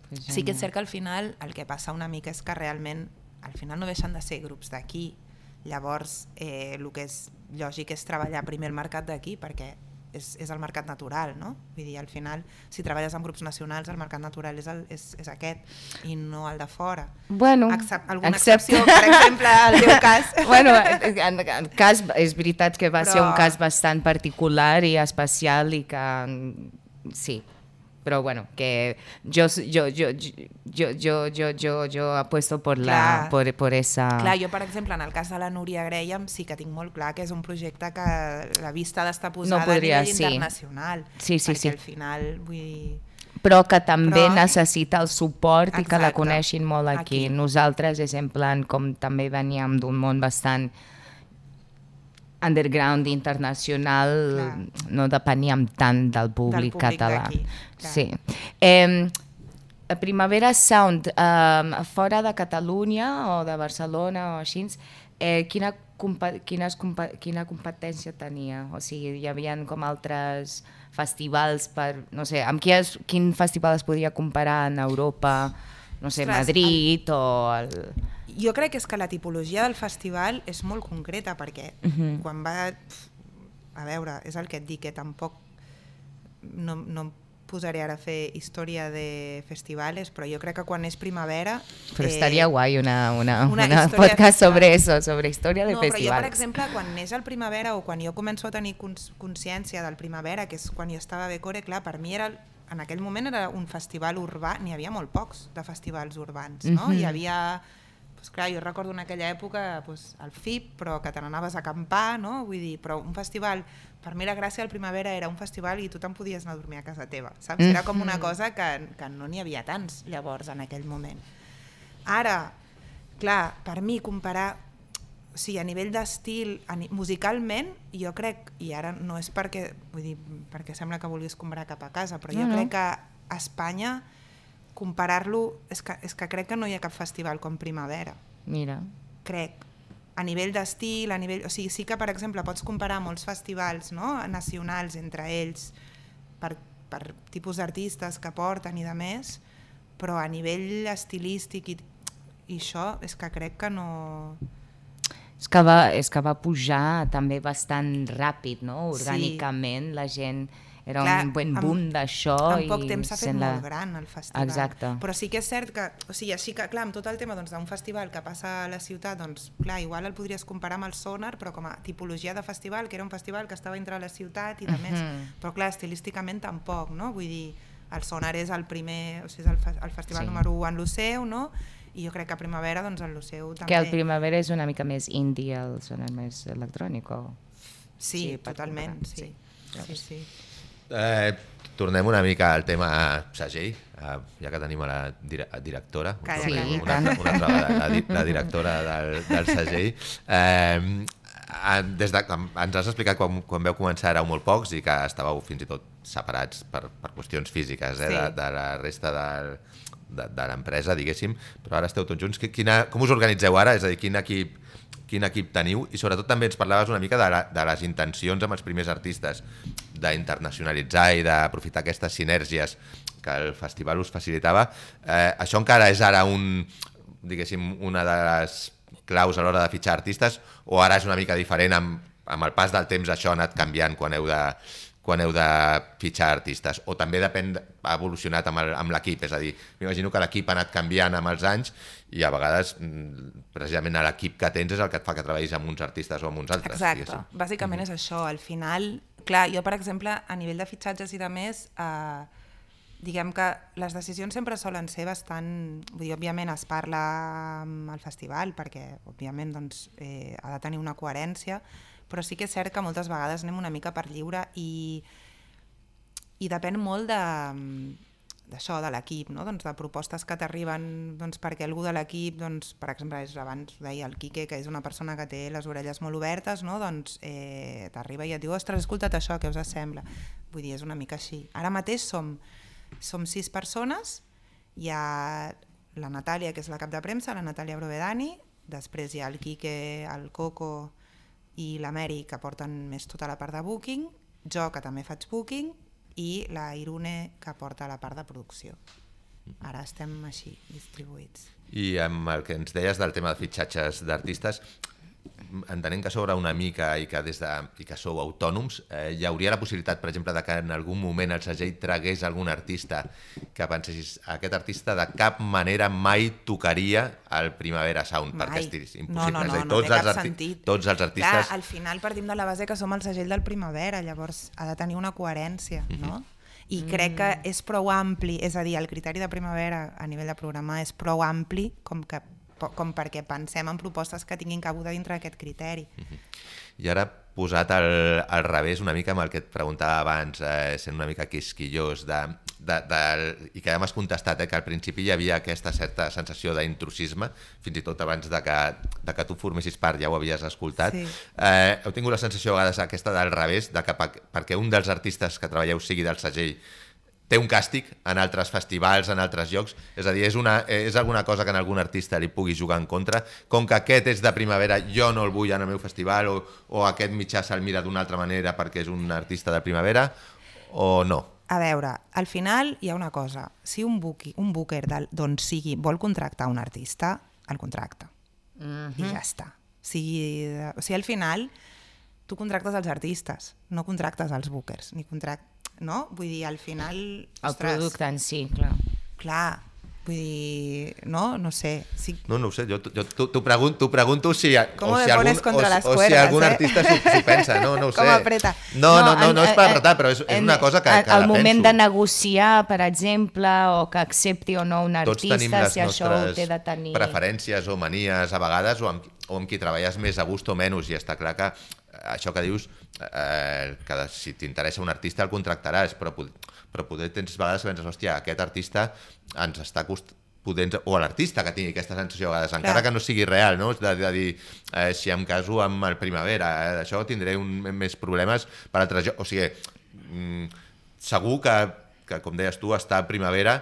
Pues Sí que és cert que al final el que passa una mica és que realment al final no deixen de ser grups d'aquí. Llavors, eh, el que és lògic és treballar primer el mercat d'aquí perquè és, és el mercat natural, no? Vull dir, al final, si treballes amb grups nacionals, el mercat natural és, el, és, és aquest i no el de fora. Bueno, Excep alguna excepte- excepció, per exemple, al teu cas. bueno, en, en cas, és veritat que va Però- ser un cas bastant particular i especial i que mm, sí, però bueno, que yo, yo, yo, yo, yo, yo, yo, yo apuesto por, la, Clar. por, por esa... Clar, jo, per exemple, en el cas de la Núria Graham, sí que tinc molt clar que és un projecte que la vista d'estar posada podria, a nivell sí. internacional. Sí, sí, perquè sí. al final, vull dir... però que també Però- necessita el suport i que la Exacte. coneixin molt aquí. Aquí. Nosaltres és en plan, com també veníem d'un món bastant underground internacional, Clar. no depeníem tant del públic, públic català. Clar. Sí. Eh, Primavera Sound, eh, fora de Catalunya o de Barcelona o així, eh, quina, compa quines compa quina competència tenia? O sigui, hi havia com altres festivals per... No sé, amb qui es, quin festival es podia comparar en Europa? No sé, Ostres, Madrid o... El... Jo crec que és que la tipologia del festival és molt concreta, perquè Mhm. quan va... A veure, és el que et dic, que tampoc no, no posaré ara a fer història de festivals, però jo crec que quan és primavera... Però estaria guai una, una, una una, podcast sobre festivals. eso, sobre història de no, però jo, festivals. per exemple, quan neix el primavera o quan jo començo a tenir cons consciència del primavera, que és quan jo estava a Becore, clar, per mi era, en aquell moment era un festival urbà, n'hi havia molt pocs de festivals urbans, no? Mhm. Hi havia, doncs clar, jo recordo en aquella època doncs, el FIP, però que te n'anaves a acampar, no? Vull dir, però un festival, per mi la gràcia del primavera era un festival i tu te'n podies anar a dormir a casa teva, saps? Era com una Mhm. cosa que, que no n'hi havia tants llavors en aquell moment. Ara, clar, per mi comparar o sigui, a nivell d'estil, musicalment, jo crec, i ara no és perquè, vull dir, perquè sembla que vulguis comprar cap a casa, però jo No, no. crec que a Espanya comparar-lo, és que, és que crec que no hi ha cap festival com Primavera, Mira. crec. A nivell d'estil, a nivell... O sigui, sí que, per exemple, pots comparar molts festivals no? nacionals entre ells per, per tipus d'artistes que porten i de més, però a nivell estilístic i, i això és que crec que no... És que, va, és que va pujar també bastant ràpid, no? Sí. Orgànicament, la gent... Era Clar, un buen en- boom d'això. en poc i temps s'ha fet sent molt gran el festival. Exacte. Però sí que és cert que, o sigui, així que, clar, amb tot el tema doncs, d'un festival que passa a la ciutat, doncs, clar, igual el podries comparar amb el Sonar, però com a tipologia de festival, que era un festival que estava entre la ciutat i de més. Mhm. Però clar, estilísticament tampoc, no? Vull dir, el Sonar és el primer, o sigui, és el, fe- el festival Sí. número 1 en l'Oceu, no? I jo crec que a primavera, doncs, el Liceu també... Que el primavera és una mica més indie, el sona més electrònic. O... Sí, Sí, totalment, comparar, sí. Sí, sí. Eh, tornem una mica al tema segell, eh, ja que tenim a la dire directora, Calla, calla. una, altra- una altra vegada, la, di la directora del, del segell. Eh, des de, ens has explicat quan, quan veu començar éreu molt pocs i que estàveu fins i tot separats per, per qüestions físiques eh, Sí. de, de la resta del, de, de l'empresa, diguéssim, però ara esteu tots junts. Qui- Quina, com us organitzeu ara? És a dir, quin equip, quin equip teniu? I sobretot també ens parlaves una mica de, la, de les intencions amb els primers artistes d'internacionalitzar i d'aprofitar aquestes sinergies que el festival us facilitava. Eh, això encara és ara un, diguéssim, una de les claus a l'hora de fitxar artistes o ara és una mica diferent amb, amb el pas del temps això ha anat canviant quan heu de, quan heu de fitxar artistes o també depèn, ha evolucionat amb l'equip, és a dir, m'imagino que l'equip ha anat canviant amb els anys i a vegades mm, precisament l'equip que tens és el que et fa que treballis amb uns artistes o amb uns altres. Exacte, diguéssim. bàsicament és això. Al final, clar, jo, per exemple, a nivell de fitxatges i de més, eh, diguem que les decisions sempre solen ser bastant... Vull dir, òbviament es parla amb el festival perquè, òbviament, doncs, eh, ha de tenir una coherència, però sí que és cert que moltes vegades anem una mica per lliure i, i depèn molt de, d'això, de l'equip, no? doncs de propostes que t'arriben doncs, perquè algú de l'equip, doncs, per exemple, és, abans ho deia el Quique, que és una persona que té les orelles molt obertes, no? doncs eh, t'arriba i et diu, ostres, escolta't això, què us sembla? Vull dir, és una mica així. Ara mateix som, som sis persones, hi ha la Natàlia, que és la cap de premsa, la Natàlia Brovedani, després hi ha el Quique, el Coco i la Mary, que porten més tota la part de booking, jo, que també faig booking, i la Irune, que porta la part de producció. Ara estem així, distribuïts. I amb el que ens deies del tema de fitxatges d'artistes, entenent que sobre una mica i que des de i que sou autònoms, eh, hi hauria la possibilitat, per exemple, de que en algun moment el segell tragués algun artista que pensessis aquest artista de cap manera mai tocaria el Primavera Sound, Mai. perquè és impossible. No, no, és a dir, no, no tots, té els arti sentit. tots els artistes... Clar, al final partim de la base que som el segell del Primavera, llavors ha de tenir una coherència, Mhm. no? I crec que és prou ampli, és a dir, el criteri de Primavera a nivell de programar és prou ampli com, que, com perquè pensem en propostes que tinguin cabuda dintre d'aquest criteri. I ara posat al, al revés una mica amb el que et preguntava abans, eh, sent una mica quisquillós, de, de, de, i que ja m'has contestat, eh, que al principi hi havia aquesta certa sensació d'intrusisme, fins i tot abans de que, de que tu formessis part ja ho havies escoltat. Sí. Eh, heu tingut la sensació a vegades aquesta del revés, de que perquè un dels artistes que treballeu sigui del segell té un càstig en altres festivals, en altres llocs, és a dir, és, una, és alguna cosa que en algun artista li pugui jugar en contra, com que aquest és de primavera, jo no el vull en el meu festival, o, o aquest mitjà se'l mira d'una altra manera perquè és un artista de primavera, o no? A veure, al final hi ha una cosa. Si un, bookie, un booker d'on sigui vol contractar un artista, el contracta. Mhm. I ja està. O sigui, o sigui, al final tu contractes els artistes, no contractes els bookers, ni contract... No? Vull dir, al final... El producte en si, clar. Clar, vull dir, no? No sé. Si, No, no ho sé, jo, jo t'ho pregunto, pregunto si, ¿Cómo o si algun, o, o si algun eh? artista s'ho s'ho pensa, no, no ho sé. Com apreta. No, no, no, no, és per apretar, però és, és una cosa que, que Al la moment penso. de negociar, per exemple, o que accepti o no un Tots tenim artista, les si això ho té de tenir... preferències o manies a vegades o amb, o amb qui treballes més a gust o menys i està clar que això que dius eh, que de- si t'interessa un artista el contractaràs però, però poder tens vegades que penses hòstia, aquest artista ens està cost podent, o a l'artista que tingui aquesta sensació a vegades, encara Clar. que no sigui real, no? de, de dir, eh, si em caso amb el Primavera, eh, d'això tindré un, més problemes per altres. O sigui, mm, segur que, que, com deies tu, estar a Primavera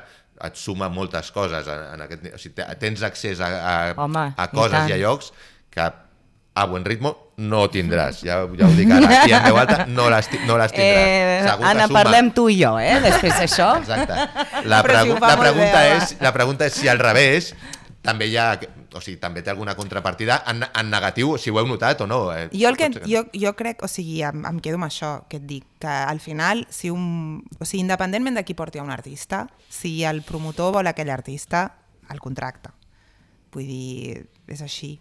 et suma moltes coses. En, en aquest, o sigui, te- tens accés a, a, Home, a i coses tant. i, a llocs que a buen ritmo no tindràs. Ja, ja ho dic ara, aquí en veu alta no les, no les tindràs. Eh, Segur Anna, suma. parlem tu i jo, eh, després d'això. Exacte. La, si pregu fa la, pregunta bé, és, la pregunta és si al revés també hi ha, o sigui, també té alguna contrapartida en, en negatiu, si ho heu notat o no. Eh? Jo, el que, jo, jo crec, o sigui, em, em quedo amb això que et dic, que al final, si un, o sigui, independentment de qui porti a un artista, si el promotor vol aquell artista, el contracta. Vull dir, és així.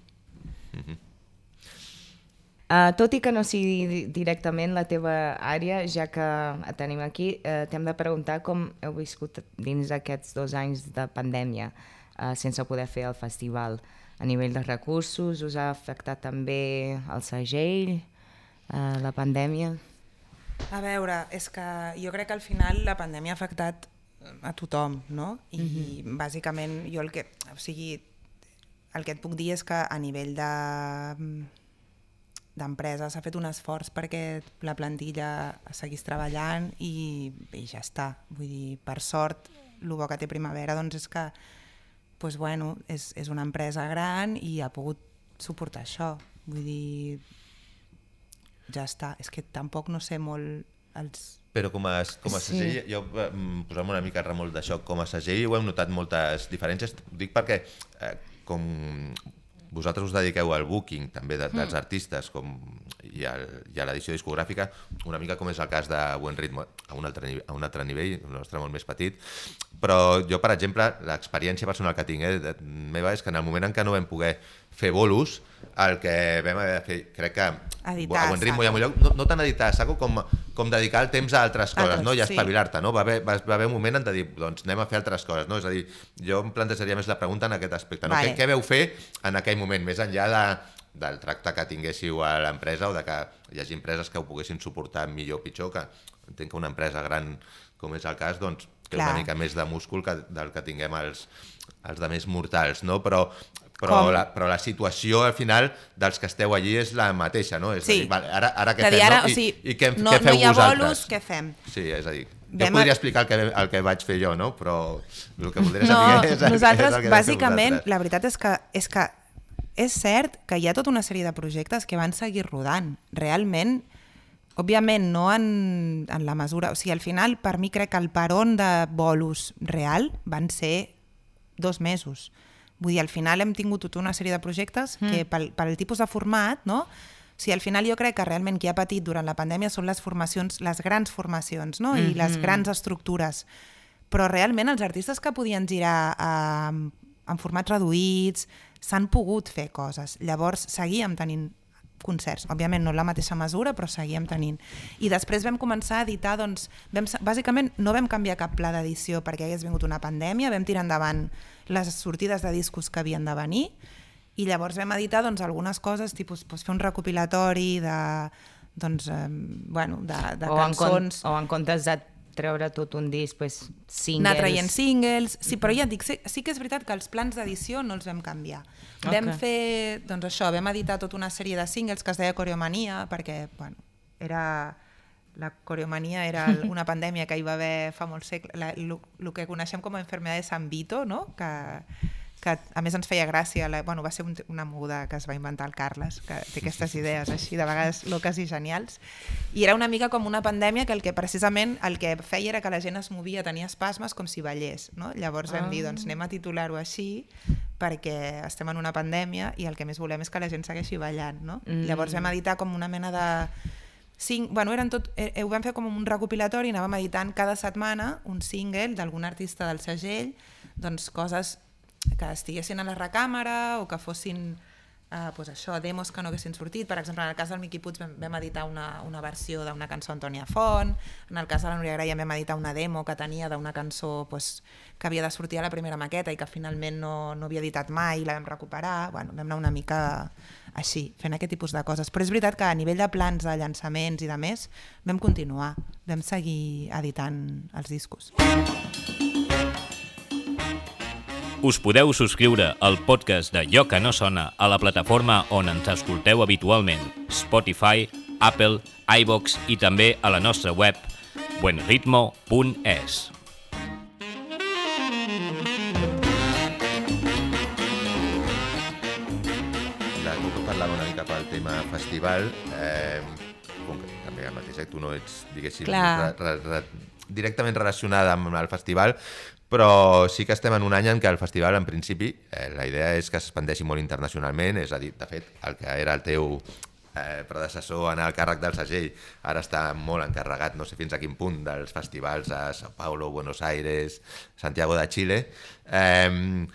Uh, tot i que no sigui di- directament la teva àrea, ja que et tenim aquí, uh, t'hem de preguntar com heu viscut dins aquests dos anys de pandèmia uh, sense poder fer el festival. A nivell de recursos, us ha afectat també el segell, uh, la pandèmia? A veure, és que jo crec que al final la pandèmia ha afectat a tothom, no? I bàsicament jo el que, o sigui, el que et puc dir és que a nivell de d'empresa s'ha fet un esforç perquè la plantilla seguís treballant i, i ja està. Vull dir, per sort, el bo que té Primavera doncs és que pues, bueno, és, és una empresa gran i ha pogut suportar això. Vull dir, ja està. És que tampoc no sé molt els... Però com a, com a Sí. segell, jo posant-me una mica a remolc d'això, com a segell ho hem notat moltes diferències. Dic perquè eh, com vosaltres us dediqueu al booking també de, dels artistes com, i, al, i a l'edició discogràfica, una mica com és el cas de Buen Ritmo, a un altre, a un altre nivell, el nostre molt més petit, però jo, per exemple, l'experiència personal que tinc eh, meva és que en el moment en què no vam poder fer bolos, el que vam haver de fer, crec que Editar a Buen Ritmo i a. Molló, no, no tant editar saco com, com dedicar el temps a altres coses, Altres, no? i sí. espavilar-te, no? Va haver, va, va haver un moment en de dir, doncs anem a fer altres coses, no? És a dir, jo em plantejaria més la pregunta en aquest aspecte, no? Vale. Què, què veu fer en aquell moment, més enllà de, del tracte que tinguéssiu a l'empresa o de que hi hagi empreses que ho poguessin suportar millor o pitjor, que entenc que una empresa gran com és el cas, doncs té Clar. una mica més de múscul que, del que tinguem els, els de més mortals, no? Però, però, Com? la, però la situació al final dels que esteu allí és la mateixa, no? És a Sí. dir, vale, ara, ara què a dir, fem, ara, no? o I, sigui, i què, no, què feu no hi ha vosaltres? bolos, què fem? Sí, és a dir, jo Vam a- podria explicar el que, el que vaig fer jo, no? Però el que voldria No, saber és el, nosaltres, és el que bàsicament, vosaltres. la veritat és que, és que és cert que hi ha tota una sèrie de projectes que van seguir rodant. Realment, òbviament, no en, en la mesura... O sigui, al final, per mi crec que el peron de bolos real van ser dos mesos. Vull dir, al final hem tingut tota una sèrie de projectes mm. que pel, pel tipus de format, no? O sigui, al final jo crec que realment qui ha patit durant la pandèmia són les formacions, les grans formacions, no? I les grans estructures. Però realment els artistes que podien girar eh, en formats reduïts s'han pogut fer coses. Llavors seguíem tenint concerts. Òbviament no en la mateixa mesura, però seguíem tenint. I després vam començar a editar, doncs, vam, bàsicament no vam canviar cap pla d'edició perquè hagués vingut una pandèmia, vam tirar endavant les sortides de discos que havien de venir i llavors vam editar doncs, algunes coses, tipus doncs, fer un recopilatori de, doncs, eh, bueno, de, de o, en cançons o en comptes de treure tot un disc, pues, singles... anar traient singles, sí, però ja et dic, sí, sí que és veritat que els plans d'edició no els vam canviar. Vam Ok. fer, doncs això, vam editar tota una sèrie de singles que es deia Coreomania, perquè, bueno, era... La coreomania era una pandèmia que hi va haver fa molts segles, el que coneixem com a enfermedad de San Vito, no? que, que a més ens feia gràcia, la, bueno, va ser un, una moguda que es va inventar el Carles, que té aquestes idees així, de vegades loques i genials, i era una mica com una pandèmia que el que precisament el que feia era que la gent es movia, tenia espasmes com si ballés, no? Llavors vam dir, doncs anem a titular-ho així perquè estem en una pandèmia i el que més volem és que la gent segueixi ballant, no? Mm. Llavors vam editar com una mena de cinc, bueno, eren tot, eh, ho vam fer com un recopilatori, anàvem editant cada setmana un single d'algun artista del segell, doncs coses que estiguessin a la recàmera o que fossin uh, pues això, demos que no haguessin sortit. Per exemple, en el cas del Miqui Puig vam, vam editar una, una versió d'una cançó d'Antònia Font, en el cas de la Núria Graia vam editar una demo que tenia d'una cançó pues, que havia de sortir a la primera maqueta i que finalment no, no havia editat mai, i la vam recuperar, bueno, vam anar una mica així, fent aquest tipus de coses. Però és veritat que a nivell de plans, de llançaments i de més, vam continuar, vam seguir editant els discos. Us podeu subscriure al podcast de Lloc que no sona a la plataforma on ens escolteu habitualment, Spotify, Apple, iVox i també a la nostra web buenritmo.es. Parlava una mica pel tema festival, eh, com que també el mateix, eh, tu no ets, diguéssim, re, re, re, directament relacionada amb el festival, però sí que estem en un any en què el festival, en principi, eh, la idea és que s'expandeixi molt internacionalment, és a dir, de fet, el que era el teu eh, predecessor en el càrrec del segell ara està molt encarregat, no sé fins a quin punt, dels festivals a Sao Paulo, Buenos Aires, Santiago de Chile. Eh,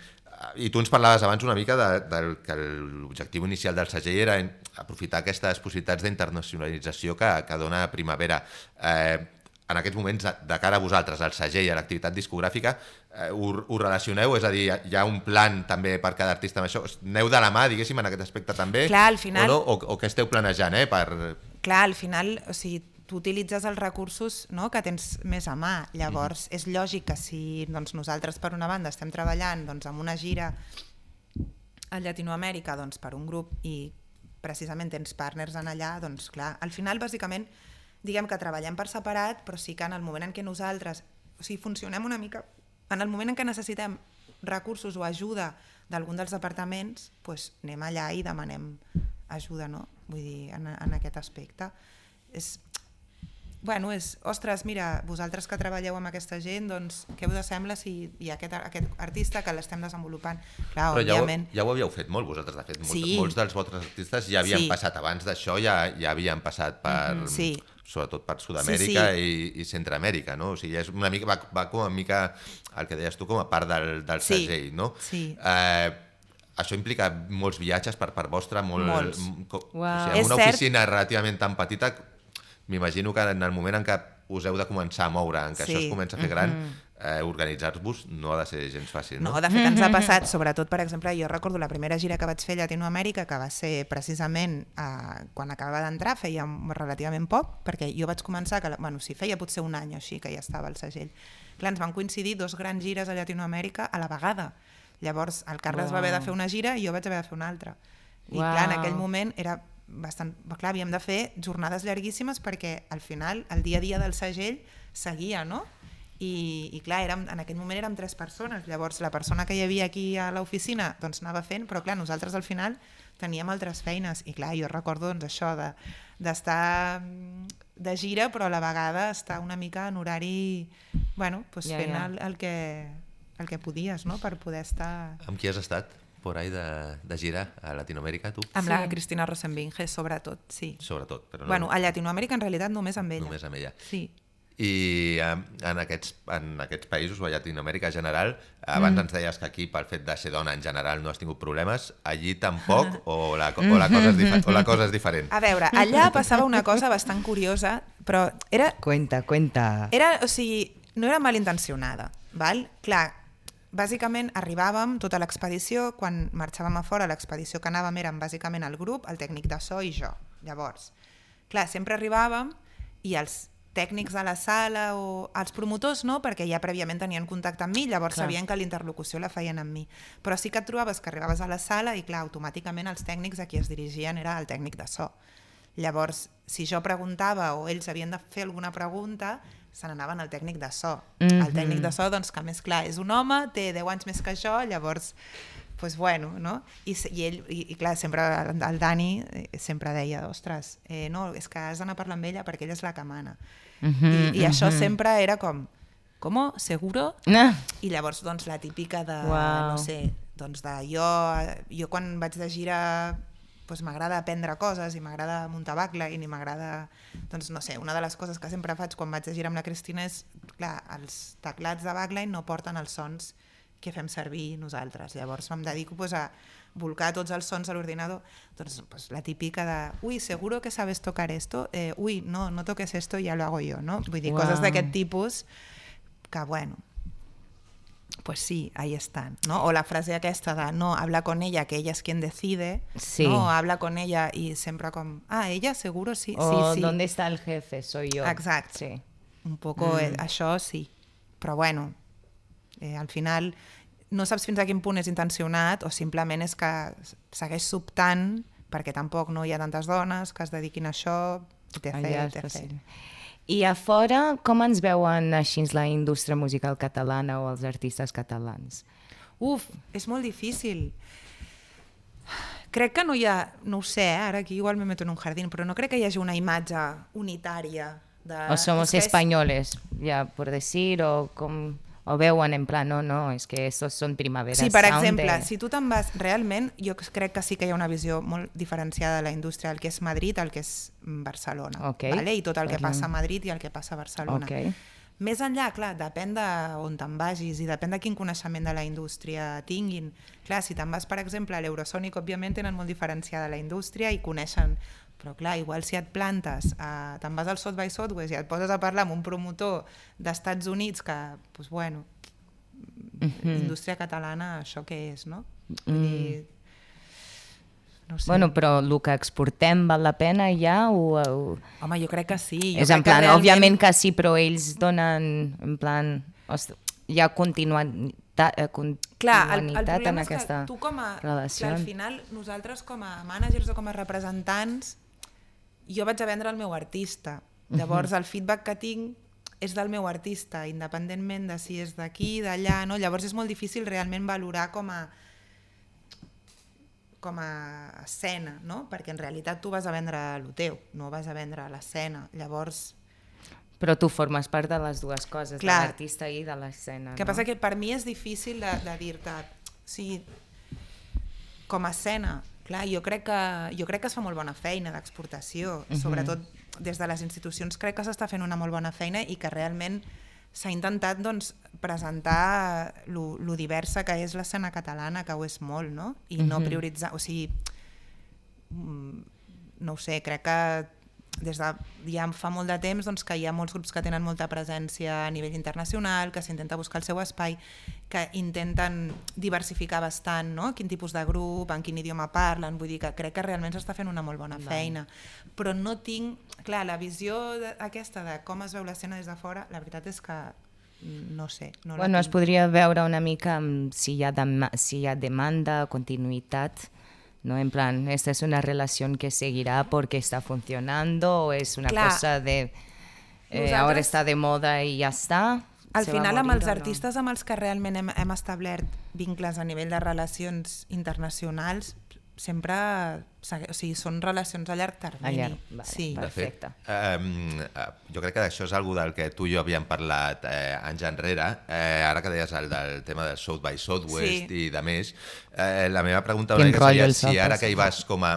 i tu ens parlaves abans una mica de, del que l'objectiu inicial del segell era aprofitar aquestes possibilitats d'internacionalització que, que dona Primavera. Eh, en aquests moments, de, cara a vosaltres, al segell, a l'activitat discogràfica, eh, ho, ho relacioneu? És a dir, hi ha un plan també per cada artista amb això? Neu de la mà, diguéssim, en aquest aspecte també? Clar, al final- O, no? o, o què esteu planejant, eh? Per... clar, al final, o sigui, tu utilitzes els recursos no, que tens més a mà. Llavors, és lògic que si doncs, nosaltres, per una banda, estem treballant doncs, amb una gira a Llatinoamèrica doncs, per un grup i precisament tens partners en allà, doncs clar, al final, bàsicament, diguem que treballem per separat, però sí que en el moment en què nosaltres, o sigui, funcionem una mica, en el moment en què necessitem recursos o ajuda d'algun dels departaments, doncs anem allà i demanem ajuda, no? Vull dir, en, en aquest aspecte. És, bueno, és, ostres, mira, vosaltres que treballeu amb aquesta gent, doncs, què us sembla si hi ha aquest, aquest artista que l'estem desenvolupant? Clar, Però ja ho, ja ho havíeu fet molt, vosaltres, de fet. Molts, Sí. molts dels vostres artistes ja havien Sí. passat abans d'això, ja, ja havien passat per... Mhm, sí. Sobretot per Sud-amèrica Sí, I, i Centroamèrica, no? O sigui, és una mica, va, va com una mica, el que deies tu, com a part del, del Sí, segell, no? sí. Eh, això implica molts viatges per part vostra, molt, Molts. m- co- Uau. o sigui, una cert. oficina relativament tan petita, m'imagino que en el moment en què us heu de començar a moure, en què Sí. això es comença a fer gran, eh, organitzar-vos no ha de ser gens fàcil, no? No, de fet ens ha passat, sobretot, per exemple, jo recordo la primera gira que vaig fer a Llatinoamèrica, que va ser precisament eh, quan acabava d'entrar, feia relativament poc, perquè jo vaig començar, que, bueno, sí, feia potser un any així que ja estava al segell. Clar, ens van coincidir dos grans gires a Llatinoamèrica a la vegada. Llavors, el Carles Uau. va haver de fer una gira i jo vaig haver de fer una altra. I Uau. clar, en aquell moment era bastant... Clar, havíem de fer jornades llarguíssimes perquè al final el dia a dia del segell seguia, no? I, i clar, érem, en aquell moment érem tres persones, llavors la persona que hi havia aquí a l'oficina doncs anava fent, però clar, nosaltres al final teníem altres feines i clar, jo recordo doncs, això de d'estar mm, de gira però a la vegada estar una mica en horari bueno, doncs Ja, fent ja. El, el, que, el que podies no? per poder estar Amb qui has estat por ahí de, de gira a Latinoamèrica, tu? amb Sí. la Cristina Rosenbinge sobretot, sí Sobretot, però no bueno, a Llatinoamèrica en realitat només amb ella només amb ella. sí. I eh, en, aquests, en aquests països, o a Llatinoamèrica en general, abans mm. ens deies que aquí, pel fet de ser dona en general, no has tingut problemes, allí tampoc, o la, o la, cosa, és, o la cosa és diferent? A veure, allà passava una cosa bastant curiosa, però era, Cuenta, cuenta. era o sigui, no era malintencionada, val? Clar, bàsicament arribàvem tota l'expedició, quan marxàvem a fora, l'expedició que anàvem érem bàsicament el grup, el tècnic de so i jo. Llavors, clar, sempre arribàvem i els tècnics de la sala o els promotors no, perquè ja prèviament tenien contacte amb mi, llavors Clar. sabien que la interlocució la feien amb mi. Però sí que et trobaves que arribaves a la sala i clar, automàticament els tècnics a qui es dirigien era el tècnic de so. Llavors, si jo preguntava o ells havien de fer alguna pregunta, se n'anaven al tècnic de so. Mm -hmm. El tècnic de so, doncs, que més clar, és un home, té 10 anys més que jo, llavors, pues bueno, no? I, i ell, i, i clar, sempre el, Dani eh, sempre deia, ostres, eh, no, és que has d'anar a parlar amb ella perquè ella és la que mana. Mhm, I, I això sempre era com, com, seguro? Ah, I llavors, doncs, la típica de, Uau. no sé, doncs de jo, jo quan vaig de gira doncs m'agrada aprendre coses i m'agrada muntar backline i m'agrada, doncs no sé, una de les coses que sempre faig quan vaig de gira amb la Cristina és, clar, els teclats de backline no porten els sons que fem servir nosaltres. Llavors em dedico pues, a volcar tots els sons a l'ordinador. Doncs pues, la típica de, uy, seguro que sabes tocar esto, eh, uy, no, no toques esto, ya lo hago yo, no? Vull dir, Uau. coses d'aquest tipus que, bueno, pues sí, ahí están, ¿no? O la frase aquesta de no, habla con ella, que ella es quien decide, Sí. no, habla con ella y sempre com, ah, ella seguro sí, o sí, sí. ¿dónde está el jefe? Soy yo. Exacte. Sí. Un poco Mm. eh, això sí, però bueno, eh, al final no saps fins a quin punt és intencionat o simplement és que segueix sobtant perquè tampoc no hi ha tantes dones que es dediquin a això, etc. Allà etc. I a fora, com ens veuen així la indústria musical catalana o els artistes catalans? Uf, és molt difícil. Crec que no hi ha, no ho sé, eh, ara aquí igual me meto en un jardín, però no crec que hi hagi una imatge unitària de... o somos és que és- españoles, ya por decir, o com o veuen en plan, no, no, és que estos són primavera Sí, per exemple, de- si tu te'n vas, realment, jo crec que sí que hi ha una visió molt diferenciada de la indústria, el que és Madrid, el que és Barcelona, Ok, vale? i tot el que passa a Madrid i el que passa a Barcelona. Ok. Més enllà, clar, depèn d'on te'n vagis i depèn de quin coneixement de la indústria tinguin. Clar, si te'n vas, per exemple, a l'Eurosonic, òbviament tenen molt diferenciada la indústria i coneixen però clar, igual si et plantes, a, te'n vas al South by Southwest i et poses a parlar amb un promotor d'Estats Units que, doncs bueno, Mhm. indústria catalana, això què és, no? Vull dir, no sé. Bueno, però el que exportem val la pena ja o... o... Home, jo crec que sí. Jo és en plan, que realment... òbviament que sí, però ells donen, en plan, host, hi ha continuïtat, eh, Clar, el, el continuïtat en problema és aquesta que tu com a... relació. Clar, al final, nosaltres com a managers o com a representants, jo vaig a vendre el meu artista. Llavors, el feedback que tinc és del meu artista, independentment de si és d'aquí, d'allà, no? Llavors és molt difícil realment valorar com a com a escena, no? Perquè en realitat tu vas a vendre el teu, no vas a vendre l'escena. Llavors, Però tu formes part de les dues coses, Clar. de l'artista i de l'escena. Que no? passa que per mi és difícil de, de dir-te, o sigui, com a escena, clar, jo crec que, jo crec que es fa molt bona feina d'exportació, uh -huh. sobretot des de les institucions crec que s'està fent una molt bona feina i que realment s'ha intentat doncs, presentar lo, lo diversa que és l'escena catalana, que ho és molt, no? I no Mhm. prioritzar, o sigui, mm, no ho sé, crec que des de ja fa molt de temps doncs, que hi ha molts grups que tenen molta presència a nivell internacional, que s'intenta buscar el seu espai, que intenten diversificar bastant no? quin tipus de grup, en quin idioma parlen, vull dir que crec que realment s'està fent una molt bona feina. Però no tinc... Clar, la visió aquesta de com es veu l'escena des de fora, la veritat és que no sé. No Bueno, es podria veure una mica si hi ha, dema- si hi ha demanda, continuïtat, ¿no? En plan, esta es una relación que seguirá porque está funcionando o es una Clar. cosa de eh, ahora está de moda y ya está. Al final, amb els no? artistes amb els que realment hem, hem establert vincles a nivell de relacions internacionals, sempre o sigui, són relacions a llarg termini. A llarg, vale, sí. De fet, Perfecte. eh, jo crec que això és algo del que tu i jo havíem parlat eh, anys enrere. Eh, ara que deies el del tema del South by Southwest Sí. i de més, eh, la meva pregunta Quin seria si South ara que hi vas com a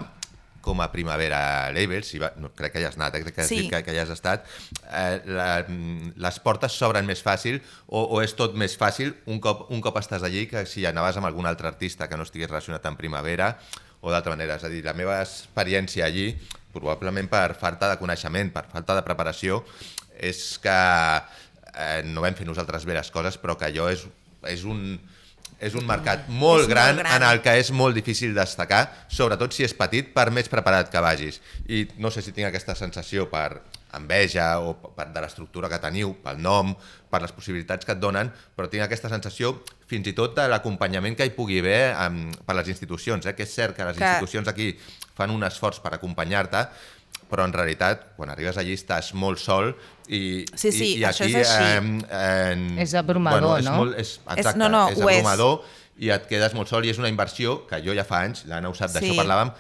com a Primavera Label, si va, no, crec que hi has anat, eh, crec que has Sí. dit que, que hi has estat, eh, la, les portes s'obren més fàcil o, o és tot més fàcil un cop, un cop estàs allí que si anaves amb algun altre artista que no estigués relacionat amb Primavera o d'altra manera. És a dir, la meva experiència allí, probablement per falta de coneixement, per falta de preparació, és que eh, no vam fer nosaltres bé les coses, però que allò és, és un és un mercat molt, És molt gran, gran. en el que és molt difícil destacar, sobretot si és petit, per més preparat que vagis. I no sé si tinc aquesta sensació per enveja o per, de l'estructura que teniu, pel nom, per les possibilitats que et donen, però tinc aquesta sensació fins i tot de l'acompanyament que hi pugui haver um, per les institucions, eh? que és cert que les Que- institucions aquí fan un esforç per acompanyar-te, però en realitat, quan arribes allí estàs molt sol i, Sí, sí, i, i això aquí, és així. eh, en, És abrumador, és no? Molt, és, exacte, no, no, és ho és. abrumador i et quedes molt sol i és una inversió que jo ja fa anys, l'Anna ho sap, d'això Sí. parlàvem,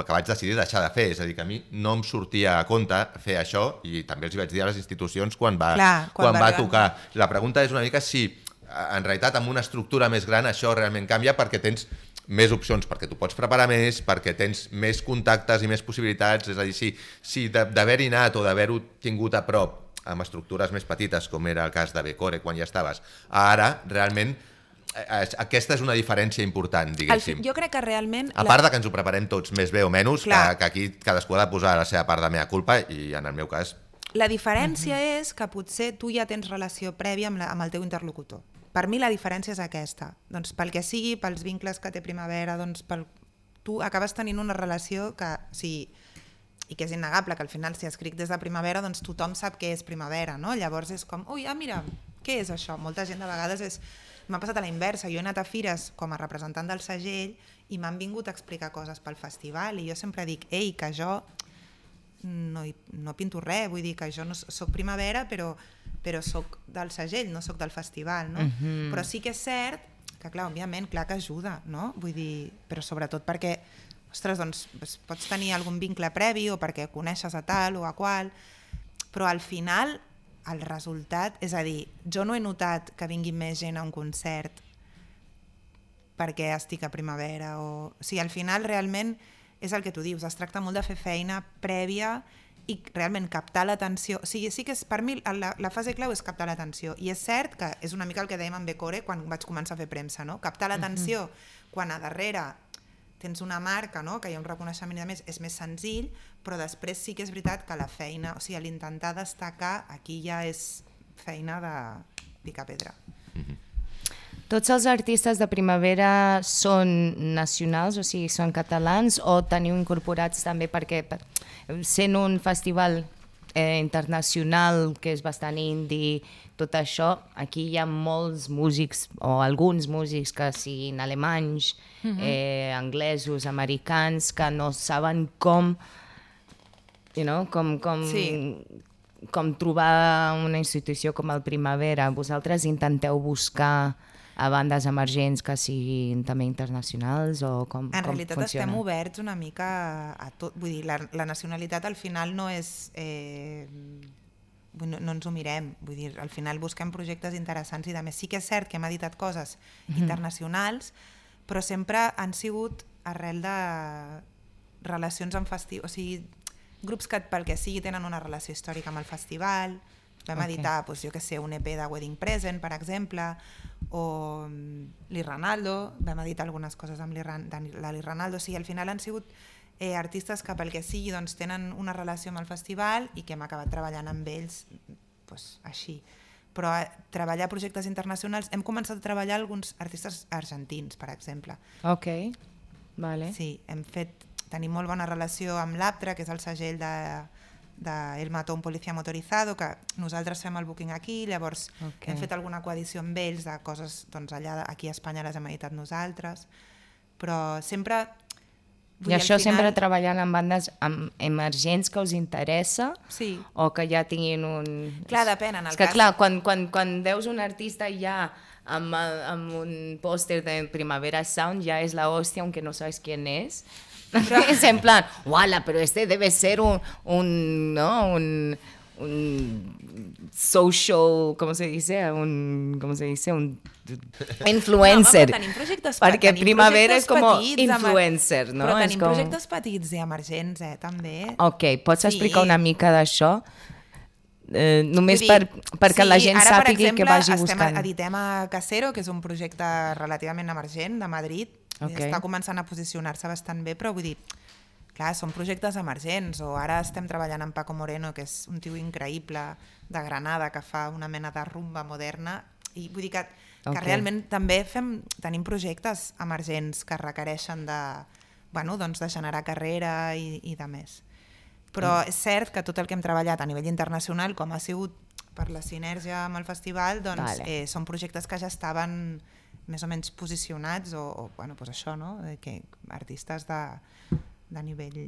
que vaig decidir deixar de fer, és a dir, que a mi no em sortia a compte fer això i també els hi vaig dir a les institucions quan va, Clar, quan quan va va tocar. La pregunta és una mica si eh, en realitat amb una estructura més gran això realment canvia perquè tens més opcions, perquè tu pots preparar més, perquè tens més contactes i més possibilitats, és a dir, si, si d'haver-hi anat o d'haver-ho tingut a prop amb estructures més petites, com era el cas de Becore quan ja estaves, ara realment eh, eh, aquesta és una diferència important, diguéssim. jo crec que realment... A part de que ens ho preparem tots més bé o menys, que, Clar. que aquí cadascú ha de posar la seva part de mea culpa i en el meu cas La diferència és que potser tu ja tens relació prèvia amb, la, amb el teu interlocutor. Per mi la diferència és aquesta. Doncs pel que sigui, pels vincles que té Primavera, doncs pel... tu acabes tenint una relació que, sigui, i que és innegable, que al final si escric des de Primavera, doncs tothom sap què és Primavera, no? Llavors és com, ui, ah, mira, què és això? Molta gent de vegades és... M'ha passat a la inversa, jo he anat a fires com a representant del segell i m'han vingut a explicar coses pel festival i jo sempre dic, ei, que jo no, hi, no pinto res, vull dir que jo no s- soc primavera però, però soc del segell, no soc del festival, no? Mhm. Però sí que és cert que, clar, òbviament, clar que ajuda, no? Vull dir, però sobretot perquè, ostres, doncs, pues, pots tenir algun vincle previ o perquè coneixes a tal o a qual, però al final el resultat, és a dir, jo no he notat que vingui més gent a un concert perquè estic a primavera o... o sigui, al final realment és el que tu dius, es tracta molt de fer feina prèvia i realment captar l'atenció. O sigui, sí que és, per mi la, la fase clau és captar l'atenció. I és cert que és una mica el que dèiem amb Becore quan vaig començar a fer premsa, no? Captar l'atenció mm -hmm. quan a darrere tens una marca, no? que hi ha un reconeixement i a més és més senzill, però després sí que és veritat que la feina, o sigui, l'intentar destacar, aquí ja és feina de picar pedra. Tots els artistes de primavera són nacionals, o sigui, són catalans, o teniu incorporats també perquè, per, sent un festival eh, internacional que és bastant indie, tot això, aquí hi ha molts músics, o alguns músics que siguin alemanys, eh, anglesos, americans, que no saben com, you know, com, com, Sí. com trobar una institució com el Primavera. Vosaltres intenteu buscar a bandes emergents que siguin també internacionals o com, En com realitat funciona? estem oberts una mica a tot. Vull dir, la, la nacionalitat al final no és... Eh, no, no ens ho mirem. Vull dir, al final busquem projectes interessants i de més. Sí que és cert que hem editat coses internacionals, però sempre han sigut arrel de relacions amb festivals, o sigui, grups que pel que sigui tenen una relació històrica amb el festival, vam Ok. editar, doncs, jo que sé, un EP de Wedding Present, per exemple, o mm, l'Irranaldo, vam editar algunes coses amb l'Irran- de l'Irranaldo, o sigui, al final han sigut eh, artistes que pel que sigui doncs, tenen una relació amb el festival i que hem acabat treballant amb ells pues, així. Però eh, treballar projectes internacionals, hem començat a treballar alguns artistes argentins, per exemple. Ok, vale. Sí, hem fet, tenim molt bona relació amb l'APTRA, que és el segell de, de El Mató un policia motorizado, que nosaltres fem el booking aquí, llavors Ok. hem fet alguna coedició amb ells de coses, doncs allà aquí a Espanya les hem editat nosaltres, però sempre... I vull això sempre final- treballant amb bandes amb emergents que us interessa Sí, o que ja tinguin un... Clar, depèn, en el És que cas- clar, quan, quan, quan veus un artista ja amb, amb un pòster de Primavera Sound ja és la hòstia, aunque no sabes quién es. Es en plan, wala, pero este debe ser un, un ¿no? Un, un social, ¿cómo se dice? Un, ¿cómo se dice? Un influencer. No, tenim projectes pe- Perquè Primavera és com petits, influencer, no? Però tenim com- projectes petits i emergents, eh, també. Ok, pots Sí. explicar una mica d'això? Eh, només Vull per, dir, perquè la gent ara, per exemple, que vagi buscant. Editem a Casero, que és un projecte relativament emergent de Madrid. Ok. Està començant a posicionar-se bastant bé, però vull dir, clar, són projectes emergents. O ara estem treballant amb Paco Moreno, que és un tio increïble de Granada, que fa una mena de rumba moderna. I vull dir que, que Ok. realment també fem, tenim projectes emergents que requereixen de, bueno, doncs de generar carrera i, i de més. Però és cert que tot el que hem treballat a nivell internacional, com ha sigut per la sinergia amb el festival, doncs Vale. eh, són projectes que ja estaven més o menys posicionats o, o bueno, doncs això, no? Que artistes de, de nivell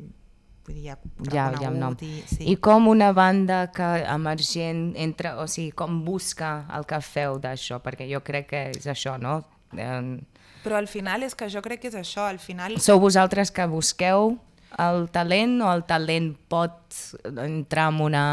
vull dir, ja, ja, ja amb nom. I, sí. I com una banda que emergent entra, o sigui, com busca el que feu d'això? Perquè jo crec que és això, no? Eh, Però al final és que jo crec que és això, al final... Sou vosaltres que busqueu el talent o el talent pot entrar en una,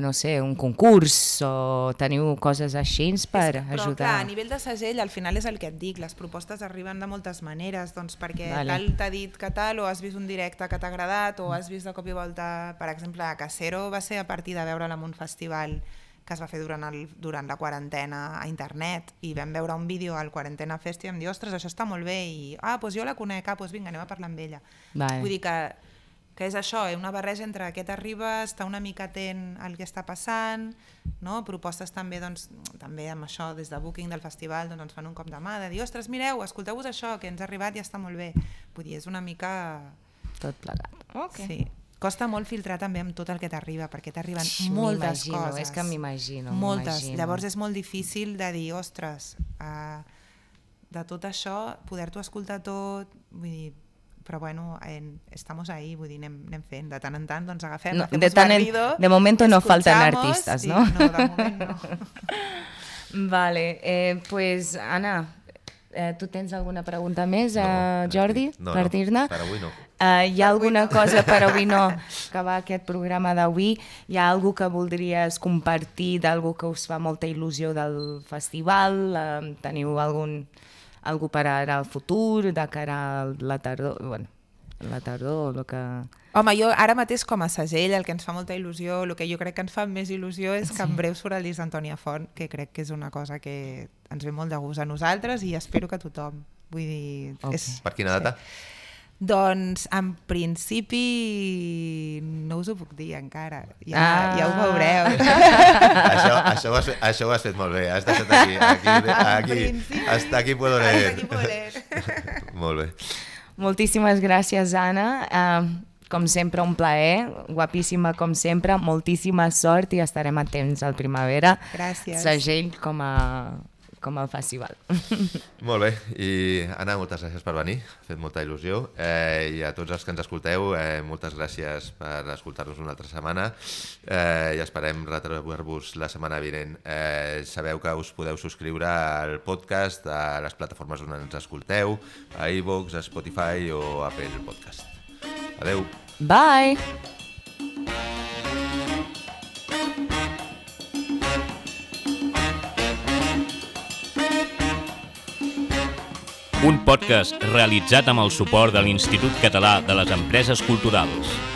no sé, un concurs o teniu coses així per Però, ajudar? clar, a nivell de segell, al final és el que et dic, les propostes arriben de moltes maneres, doncs perquè Vale. tal t'ha dit que tal, o has vist un directe que t'ha agradat, o has vist de cop i volta, per exemple, a Casero va ser a partir de veure'l en un festival que es va fer durant, el, durant la quarantena a internet i vam veure un vídeo al Quarantena Fest i vam dir, ostres, això està molt bé i, ah, doncs jo la conec, ah, doncs vinga, anem a parlar amb ella. Vale. Vull dir que, que és això, eh? una barreja entre aquest arriba, està una mica atent al que està passant, no? propostes també, doncs, també amb això, des de Booking del festival, doncs ens fan un cop de mà, de dir, ostres, mireu, escolteu-vos això, que ens ha arribat i està molt bé. Vull dir, és una mica... Tot plegat. Ok. Sí. Costa molt filtrar també amb tot el que t'arriba, perquè t'arriben moltes coses. és que m'imagino, Moltes. Llavors és molt difícil de dir, ostres, uh, de tot això, poder-t'ho escoltar tot, vull dir, però bueno, en, estamos ahí, vull dir, anem, anem fent, de tant en tant, doncs agafem, No, de tant en- barrido, de momento no faltan i- ¿no? No, de moment no. Vale, eh, pues Anna, eh, tu tens alguna pregunta més, No, eh, per Jordi, no, per no, dir-ne? per avui no. Eh, hi ha alguna cosa per avui no acabar aquest programa d'avui? Hi ha algú que voldries compartir d'algú que us fa molta il·lusió del festival? Eh, teniu algun algú per ara al futur, de cara a la tardor? Bueno, la tardor, el que... Home, jo ara mateix com a segell, el que ens fa molta il·lusió, el que jo crec que ens fa més il·lusió és que en breu surt el disc d'Antònia Font, que crec que és una cosa que ens ve molt de gust a nosaltres i espero que a tothom. Vull dir, Ok. és, Per quina data? Doncs, en principi, no us ho puc dir encara. Ja, Ah. ja ho veureu. això, això, ho has, això ho has fet molt bé. Has deixat aquí. Aquí, aquí, hasta aquí puedo Hasta leer. aquí puedo leer. molt bé. Moltíssimes gràcies, Anna. Uh, com sempre, un plaer. Guapíssima, com sempre. Moltíssima sort i estarem atents al Primavera. Gràcies. Segell com a, com al festival. Molt bé, i Anna, moltes gràcies per venir, ha fet molta il·lusió. Eh, I a tots els que ens escolteu, eh, moltes gràcies per escoltar-nos una altra setmana eh, i esperem retrobar-vos la setmana vinent. Eh, sabeu que us podeu subscriure al podcast a les plataformes on ens escolteu, a iVoox, a Spotify o a Apple Podcast. Adeu! Bye! Un podcast realitzat amb el suport de l'Institut Català de les Empreses Culturals.